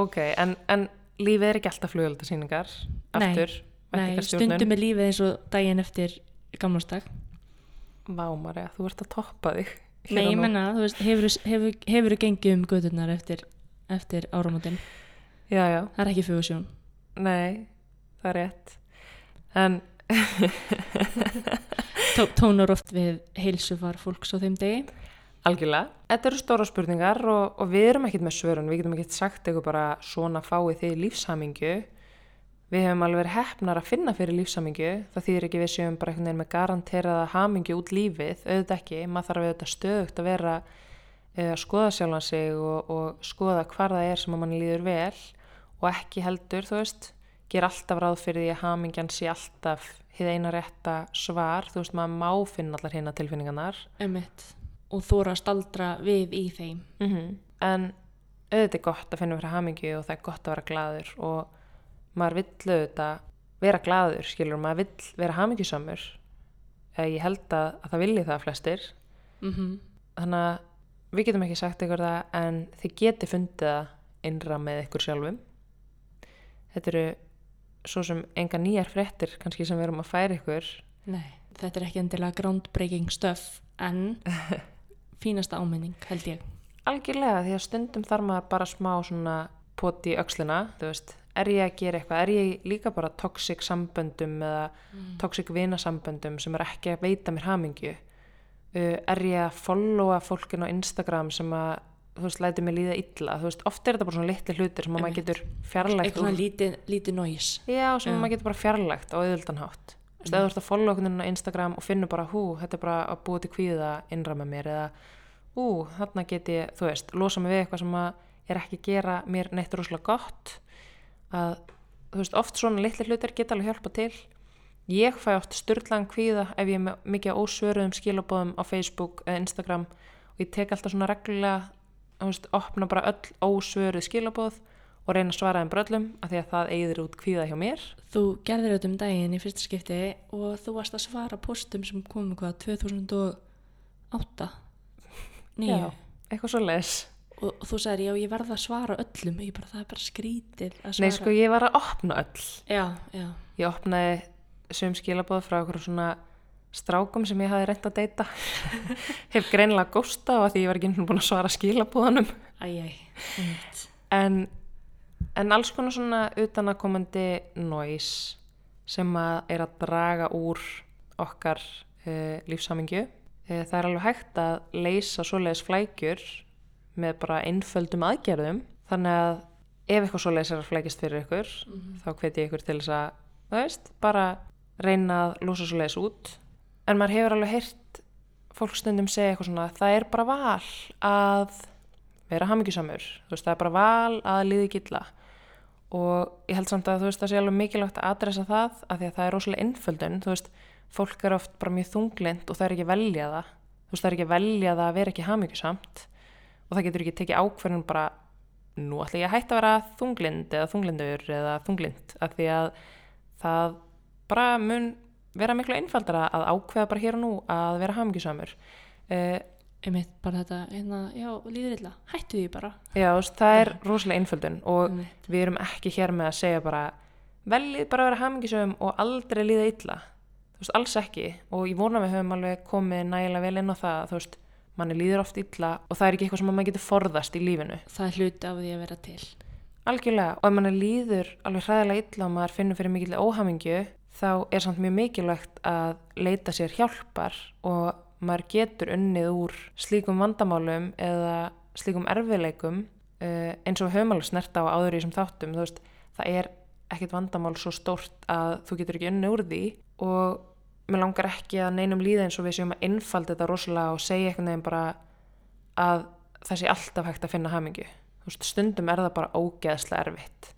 Ok, en, en lífið er ekki alltaf flugöldasýningar Nei, aftur, Nei, væntingastjórnun. stundum er lífið eins og daginn eftir gamlastag Vá, Marja, þú ert að toppa þig Nei, ég menna, þú veist, hefur, hefur, hefur gengið um gödurnar eftir, eftir já, það er ekki fugusjón nei, það er rétt. En tónar oft við heilsufar fólks á þeim degi. Algjörlega, þetta eru stóra spurningar og, og við erum ekkert með svörun, við getum ekkert sagt eitthvað bara svona fáið þið lífshamingju. Við hefum alveg verið hefnar að finna fyrir lífshamingju, það þýðir ekki við séum bara einhvern veginn með garanteraða hamingju út lífið, auðvitað ekki, maður þarf auðvitað stöðugt að vera eh, að skoða sjálfan sig og, og skoða hvar það er sem að mann líður vel og ekki heldur, þú veist, gera alltaf ráð fyrir því að hamingjan sé alltaf hið eina rétta svar, þú veist, maður má finna allar hérna tilfinningarnar. Einmitt. og þóra að staldra við í þeim. Mm En auðvitað er gott að finna fyrir hamingju og það er gott að vera gladur og maður vill auðvitað vera gladur, skilur, maður vill vera hamingjusamur. Eða ég held að, að það vilji það flestir. Mm þannig að við getum ekki sagt ykkur það en þið geti fundið það innra með ykkur sjálfum. Þetta eru svo sem enga nýjar fréttir kannski sem við erum að færa ykkur. Nei, þetta er ekki endilega groundbreaking stuff en fínasta áminning held ég. algjörlega því að stundum þarf maður bara smá svona poti í öxlina þú veist, er ég að gera eitthvað? Er ég líka bara toxic samböndum eða toxic vinasamböndum sem er ekki að veita mér hamingju? Uh, er ég að followa fólkin á Instagram sem að þú veist, læti mig líða illa þú veist, oft er þetta bara svona litli hlutir sem að maður getur fjarlægt Eitthvað svona lítið, lítið noise. Já, sem maður getur bara fjarlægt á auðvöldan hátt. Þú veist, ef þú ert að followa okkur á Instagram og finnur bara, hú, þetta er bara að búa til kvíða innra með mér eða, hú, þarna get ég, þú veist, losa mig við eitthvað sem að er ekki að gera mér neitt rosalega gott að, þú veist, oft svona litli hlutir geta alveg hjálpa til. Ég fæ oft styrlaðan kvíða ef ég er mikið ósvöruðum skilabóðum á Facebook eða Instagram og ég tek alltaf svona reglulega, veist, opna bara öll ósvöruð skilabóð og reyna að svara þeim bröllum af því að það eigður út kvíða hjá mér. Þú gerðir þetta um daginn í fyrsta skipti og þú varst að svara postum sem komu hvað 2008 nýju Já. eitthvað svo les og, og þú sagðir já ég verða að svara öllum. Ég bara það er bara skrítið að svara. Nei sko ég var að opna öll. Já, já, Ég opnaði sum skilabóð frá okkur svona strákum sem ég hafi reynt að deyta. Hef greinilega gósta og að því ég var ekki sinni búin að svara einmitt. en, en alls konar svona utanakomandi noise sem að er að draga úr okkar uh, lífsamingju uh, það er alveg hægt að leysa svoleiðis flækjur með bara einföldum aðgerðum. Þannig að ef eitthvað svoleiðis er að flækjast fyrir ykkur þá hveti ég ykkur til þess að veist, bara reyna að lúsa svoleiðis út en maður hefur alveg heyrt fólk stundum segja eitthvað svona það er bara val að vera hamingjusamur, þú veist, það er bara val að líði gilla og ég held samt að þú veist það sé alveg mikilvægt að adressa það af því að það er rosalega innföldun þú veist, fólk er oft bara mjög þunglind og það er ekki að velja það. Þú veist, það er ekki að velja það að vera ekki hamingjusamt. Og það getur ekki tekið ákverðin bara nú ætla ég að hætta að vera þunglind eða þunglindur eða þunglind. Af því að það bara mun vera miklu einfaldara að ákveða bara hér og nú að vera hamingjusamur. Uh, einmitt bara þetta, hérna, já, líður illa. Hættu því bara. Já, það er rosalega einföldun og Einmitt. við erum ekki hér með að segja bara veljið bara að vera hamingisöfum og aldrei líða illa. Þú veist, alls ekki. Og ég vona við höfum alveg komið nægilega vel inn á það þú veist, manni líður oft illa og það er ekki eitthvað sem maður getur forðast í lífinu. Það er hluti af því að vera til. Algjörlega, og ef manni líður alveg hræðilega illa og maður finnur fyrir mikill óhamingju þá er samt mjög mikilvægt að leita sér hjálpar og maður getur unnið úr slíkum vandamálum eða slíkum erfiðleikum uh, eins og höfum alveg snert á áður í þessum þáttum. Veist, það er ekkit vandamál svo stórt að þú getur ekki unnið úr því og mér langar ekki að neinum líða eins og við séum að innfalda þetta rosalega og segja einhvern veginn bara að það sé alltaf hægt að finna hamingju. Þú veist, stundum er það bara ógeðslega erfitt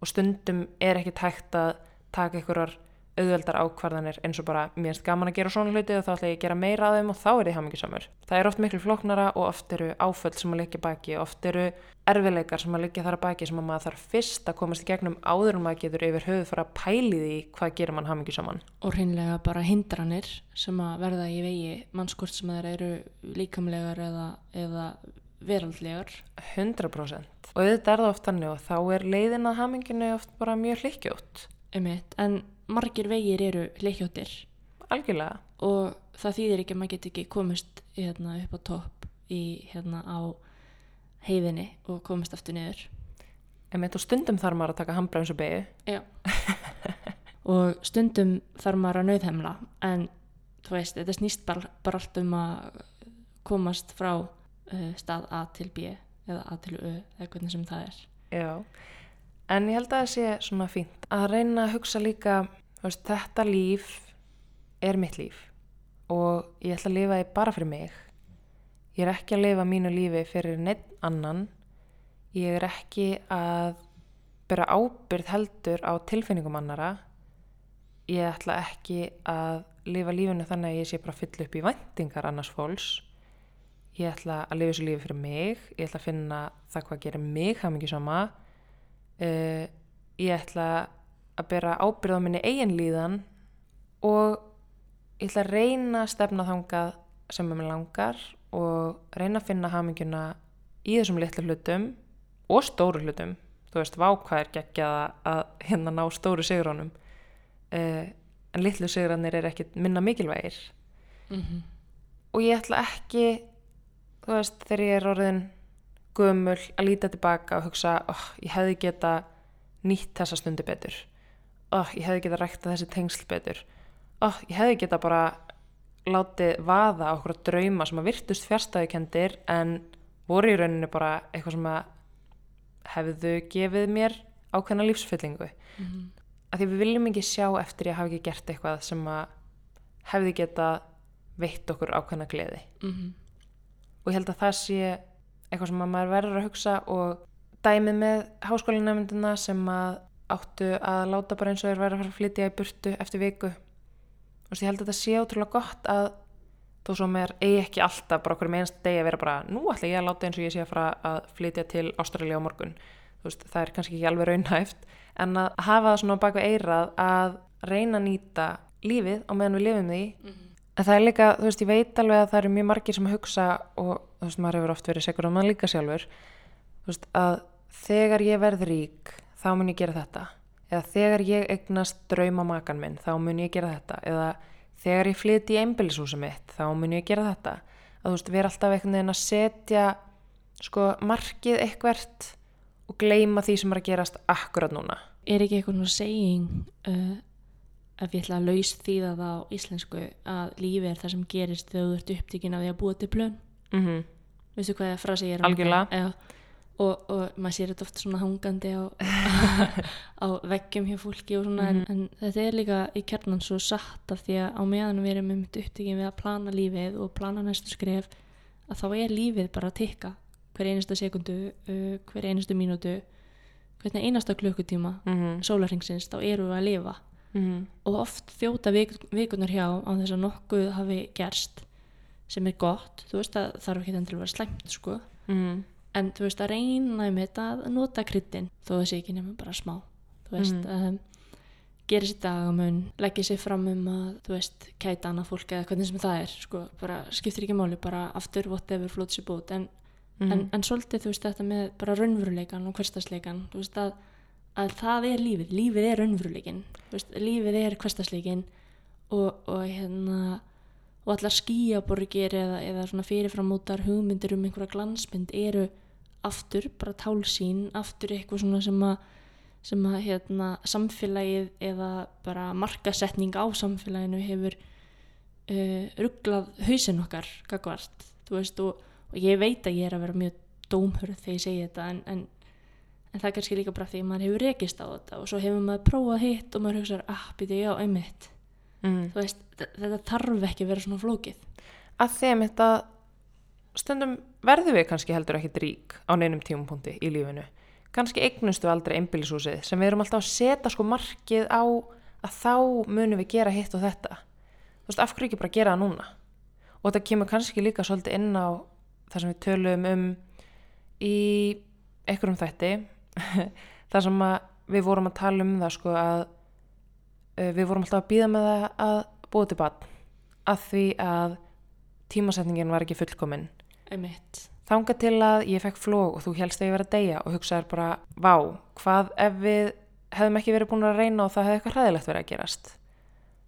og stundum er ekki hægt að taka einhverjar auðveldar ákvarðanir eins og bara mér erst gaman að gera svona hluti og þá ætla ég að gera meira að þeim og þá er ég hamingisamur. Það er oft miklu flóknara og oft eru áföll sem að liggja baki, oft eru erfileikar sem að liggja þar að baki sem að maður þarf fyrst að komast í gegnum áður en maður getur yfir höfuð fara að pæli því hvað gerir mann hamingisaman. og hreinlega bara hindranir sem að verða í vegi mannskort sem þeir eru líkamlegar eða, eða veraldlegar 100%. Og auðvitað er það oft þannig og þá er leiðin að haminginu oft bara mjög hlykkjótt. einmitt, en margir vegir eru leikjóttir Algjörlega. og það þýðir ekki að maður get ekki komist hérna, upp á topp í hérna á heiðinni og komist aftur niður Einmitt, og stundum þarf maður að taka handbremsu beigju. Já. og stundum þarf maður að nauðhemla en þú veist, þetta snýst bara, bara allt um að komast frá uh, stað A til B eða A til Ö eða hvernig sem það er Já, en ég held að það sé svona fínt að reyna að hugsa líka, veist, þetta líf er mitt líf og ég ætla að lifa því bara fyrir mig. Ég er ekki að lifa mínu lífi fyrir neitt annan. Ég er ekki að bera ábyrð heldur á tilfinningum annara. Ég ætla ekki að lifa lífinu þannig að ég sé bara að fylla upp í væntingar annars fólks. Ég ætla að lifa þessu lífi fyrir mig. Ég ætla að finna það hvað gerir mig hamingisama. Uh, ég ætla að bera ábyrð á minni eigin líðan og ég ætla að reyna að stefna þangað sem ég langar og reyna að finna haminguna í þessum litlu hlutum og stóru hlutum. Þú veist, vákvað er geggjað að hérna ná stóru sigrónum uh, en litlu sigranir er ekkit minna mikilvægir. Mhm. og ég ætla ekki þú veist, þegar ég er orðin gömul að líta tilbaka og hugsa oh, ég hefði geta nýtt þessa stundi betur oh, ég hefði geta rækta þessi tengsl betur oh, ég hefði geta bara látið vaða á okkur drauma sem að virtust fjärstæðukendir en voru í rauninu bara eitthvað sem að hefðu gefið mér ákveðna lífsfyllingu Mhm. að því við viljum ekki sjá eftir ég hafi ekki gert eitthvað sem að hefði geta veitt okkur ákveðna gleði Mhm. og ég held að það sé eitthvað sem að maður verður að hugsa og dæmið með háskólinæmyndina sem að áttu að láta bara eins og þeir verður að fara að flytja í burtu eftir viku. Og ég held að þetta sé ótrúlega gott að þó svo mér eigi ekki alltaf bara okkur með einst degi að vera bara nú ætla ég að láta eins og ég sé að fara að flytja til Ástralja á morgun. Veist, það er kannski ekki alveg raunhæft en að hafa það svona á baku eirað að reyna að nýta lífið á meðan við lifum því. En það er líka, þú veist, ég veit alveg að það eru mjög margir sem hugsa og þú veist, maður hefur oft verið segur um það líka sjálfur þú veist, að þegar ég verð rík þá mun ég gera þetta. Eða þegar ég eignast drauma makan minn þá mun ég gera þetta. Eða þegar ég flyt í einbýlishúsi mitt þá mun ég gera þetta. Að þú veist, við erum alltaf einhvern veginn að setja sko markið eitthvert og gleyma því sem er að gerast akkurat núna. Er ekki eitthvað svona saying uh, ef ég ætla að laus þýða það á íslensku að lífi er það sem gerist þegar þú ert upptíkin af því að búa til plön mm veistu hvað frasi ég er Algjörlega. og, og maður sér þetta oft svona hangandi á, á veggjum hjá fólki og svona Mhm. en, en þetta er líka í kjarnan svo satt af því að á meðan við erum um upptíkin við að plana lífið og plana næstu skref að þá er lífið bara að tikka hver einasta sekundu, uh, hver einastu mínútu hvernig einasta klukkutíma -hmm. sólarhengsins, þá eru við að lifa Mm og oft þjóta vik, vikunar hjá á þess að nokkuð hafi gerst sem er gott, þú veist að þarf ekki endilega að vera slæmt sko -hmm. en þú veist að reyna um þetta að nota kryddin þó sé ekki nema bara smá þú veist, Mhm. um, gera sér dagamun leggja sér fram um að þú veist, kæta annað fólk eða hvernig sem það er sko, bara skiptir ekki máli, bara aftur whatever floats your boat, en, Mhm. en, en svolítið þú veist þetta með bara raunveruleikan og hverstasleikan, þú veist að að það er lífið, lífið er raunveruleikin þú veist, lífið er hverstasleikin og, og hérna og allar skýjaborgir eða, eða svona fyrirframótar hugmyndir um einhverja glansmynd eru aftur bara tálsýn, aftur eitthvað svona sem að sem að hérna, samfélagið eða bara markasetning á samfélaginu hefur uh, rugglað hausinn okkar gagvart, þú veist og, og ég veit að ég er að vera mjög dómhörð þegar ég segi þetta en, en, en það er kannski líka bara því að maður hefur rekist á þetta og svo hefur maður prófað hitt og maður hugsaður, ah, býtu já, einmitt Mm. veist, þe- þetta þarf ekki að vera svona flókið. Að þeim þetta stundum verðum við kannski heldur ekkit rík á neinum tímapunkti í lífinu. Kannski eignustu aldrei einbýlishúsið sem við erum alltaf að setja sko markið á að þá munum við gera hitt og þetta. Þú veist, af hverju ekki bara gera það núna? Og þetta kemur kannski líka svolítið inn á það sem við tölum um í einhverjum þætti. Þar sem við vorum að tala um það sko að við vorum alltaf að býða með það að búa til bann að því að tímasetningin var ekki fullkomin. Einmitt, þanga til að ég fekk flóg og þú helst að ég verið að deyja og hugsaður bara, vá, hvað ef við hefðum ekki verið búin að reyna og það hefði eitthvað hræðilegt verið að gerast?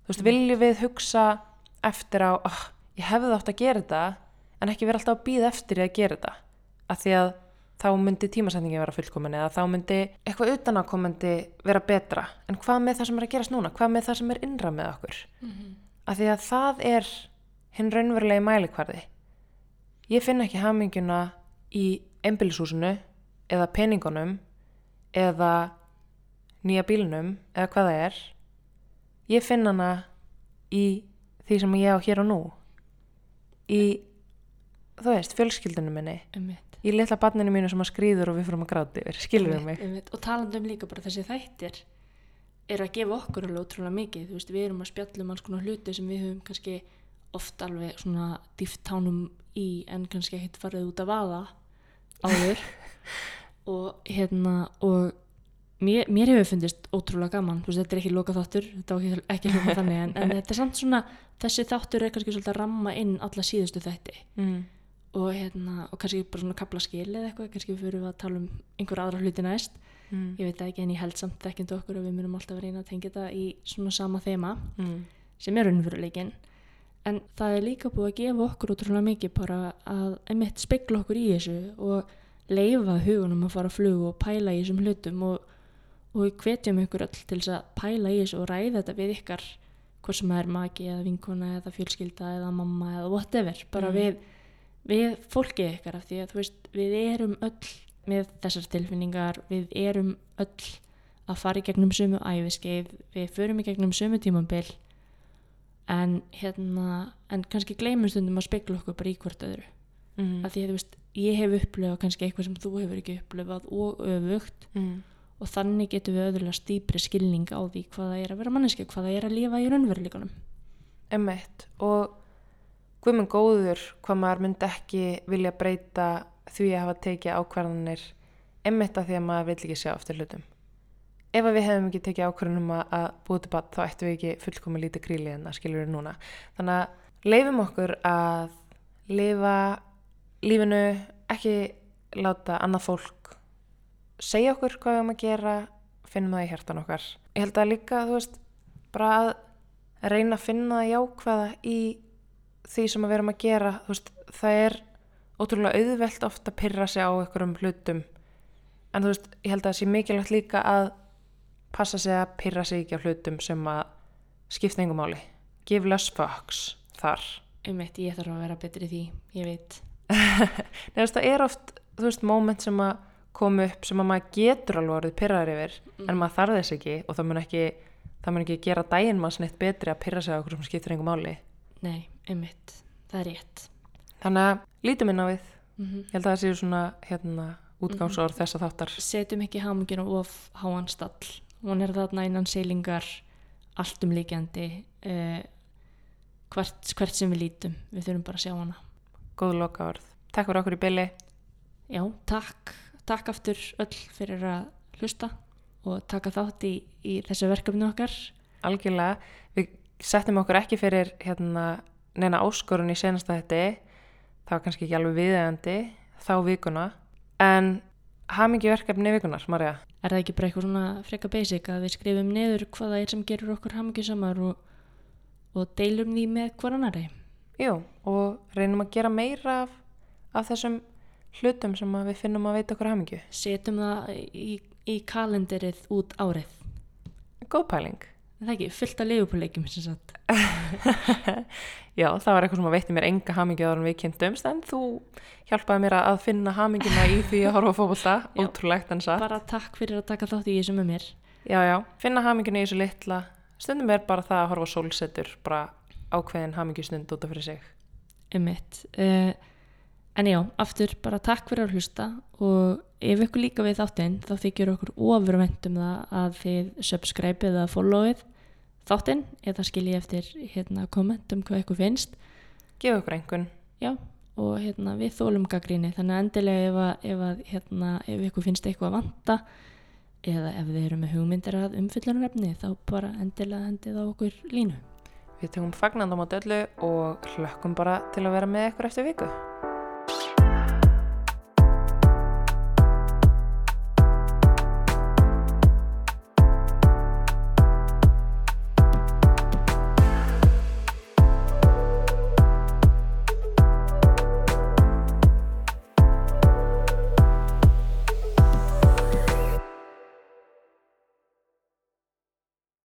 Þú veist, viljum við hugsa eftir á, oh, ég hefði átt að gera þetta en ekki verið alltaf að býða eftir að gera þetta. Af því að þá myndi tímasetningin vera fullkomin eða þá myndi eitthvað utanakomandi vera betra. En hvað með það sem er að gerast núna, hvað með það sem er innra með okkur? Af því að það er hinn raunverulegi mælikvarði. Ég finn ekki haminguna í einbýlishúsinu eða peningunum eða nýja bílnum eða hvað það er. Ég finn hana í því sem ég á hér og nú. Í þú veist, fjölskyldunum minni. Einmitt. Í litla barninu mínu sem að skrýður og við fyrir að gráti yfir, skilur Einmitt, mig? einmitt. og talandi um líka bara þessi þættir eru að gefa okkur alveg ótrúlega mikið. Þú veist, við erum að spjalla um alls konar hluti sem við höfum kannski oft alveg svona dýftánum í en kannski ekkert farið út að vaða áður. Og hérna og mér, mér hefur fundist ótrúlega gaman, veist, þetta er ekki loka þáttur þetta á ekki, hljóma þannig en, en þetta er samt svona, þessi þáttur er kannski svolítið að ramma inn alla síðustu þætti. Mm. Og hérna, og kannski bara svona kapla skil eða eitthvað, kannski fyrir við að tala um einhver aðra hluti næst, Mm. ég veit ekki en ég held samt þekkjandi okkur og við munum alltaf að reyna að tengja þetta í svona sama þema Mm. sem er unnveruleikin en það er líka búið að gefa okkur útrúlega mikið bara að einmitt spegla okkur í þessu og leifa hugunum að fara að flugu og pæla í þessum hlutum og, og við hvetjum ykkur öll til þess að pæla í þessu og ræða þetta við ykkar hvort sem það er maki eða vinkona eða fjölskylda eða mamma eða whatever bara Mhm. við, við fólkið ykkar af því að veist við erum öll með þessar tilfinningar við erum öll að fara í gegnum sömu æfiskeið við förum í gegnum sömu tímambil en hérna en kannski gleymum stundum að spekla okkur bara í hvort öðru Mm. af því að þú veist, ég hef upplifað kannski eitthvað sem þú hefur ekki upplifað og öfugt Mm. og þannig getum við öðrulega stýpri skilning á því hvað það er að vera manneski hvað það er að lifa í raunveruleikunum Emmett og guðmund góður hvað maður myndi ekki vilja breyta því að hafa tekið ákvarðanir emmett að því að maður vill ekki sjá eftir hlutum. Ef við hefum ekki tekið ákvarðanum að, búið til bad þá ættum við ekki fullkomi lítið gríli en það skilur við núna. Þannig að leifum okkur að lifa lífinu, ekki láta annað fólk segja okkur hvað við höfum að gera, finnum það í hjartan okkar. Ég held að líka, þú veist, bara að reyna að finna jákvæða í því sem að við erum að gera veist, það er ótrúlega auðvelt ofta að pyrra sig á einhverjum hlutum. En þú veist, ég held að það sé mikilvægt líka að passa sig að pyrra sig ekki á hlutum sem að skipta engum máli. Give less fucks þar. Um eitt ég þarf að vera betri því, ég veit. Veist, það er oft, þú veist, moment sem að koma upp sem að maður getur alveg orðið pyrraður yfir en maður þarf þess ekki og það mun ekki það mun ekki gera daginn manns neitt betri að pyrra sig á okkur sem skiptir engum máli nei, eitt, það er rétt Þannig að lítum inn á við. mm Ég held að það séu svona hérna útgangsorð þessa þáttar. setjum ekki hamingina of háan stall hún er þarna innan seilingar allt um líkjandi uh, hvert, hvert sem við lítum við þurfum bara að sjá hana Góð loka orð. Takk fyrir okkur í bylli. já, takk, takk aftur öll fyrir að hlusta og taka þátt í, í þessu verkefni okkar Algjörlega. Við settum okkur ekki fyrir hérna neina áskorun í senasta þetta. Það var kannski ekki alveg viðegandi þá vikuna. En hamingi verkefni vikunar, Marja. er það ekki bara eitthvað svona freka basic að við skrifum niður hvað það er sem gerur okkur hamingjusamar og, og deilum því með hver annari Jú, og reynum að gera meira af, af þessum hlutum sem við finnum að veita okkur hamingju. setjum það í, í kalenderið út árið Góð pæling. Er það ekki, fullt af leifupúleikjum sem sagt Já, það var eitthvað sem að veitti mér enga hamingju áður en við kynntumst en þú hjálpaði mér að finna hamingina í því að horfa Já. ótrúlegt en satt. bara takk fyrir að taka þátt í þessu með mér Já, já, finna hamingina í þessu litla. Stundum er bara það að horfa á sólsetur, bara ákveðin hamingjustund út af fyrir sig. um mitt uh, en já, aftur bara takk fyrir að hlusta og ef ykkur líka við þáttinn þá þykir okkur ofurvendum það að þið subscribe eða followið þáttinn eða skiljið eftir hérna, komment um hvað ykkur finnst Gefu okkur einhvern. já, og hérna, við þólum gaggríni þannig að endilega ef, að, ef, að, hérna, ef ykkur finnst eitthvað að vanta eða ef þið eru með hugmyndir að umfyllunarefni þá bara endilega hendið á okkur línu Við tökum fagnandi á móti öllu og hlökkum bara til að vera með ykkur eftir viku.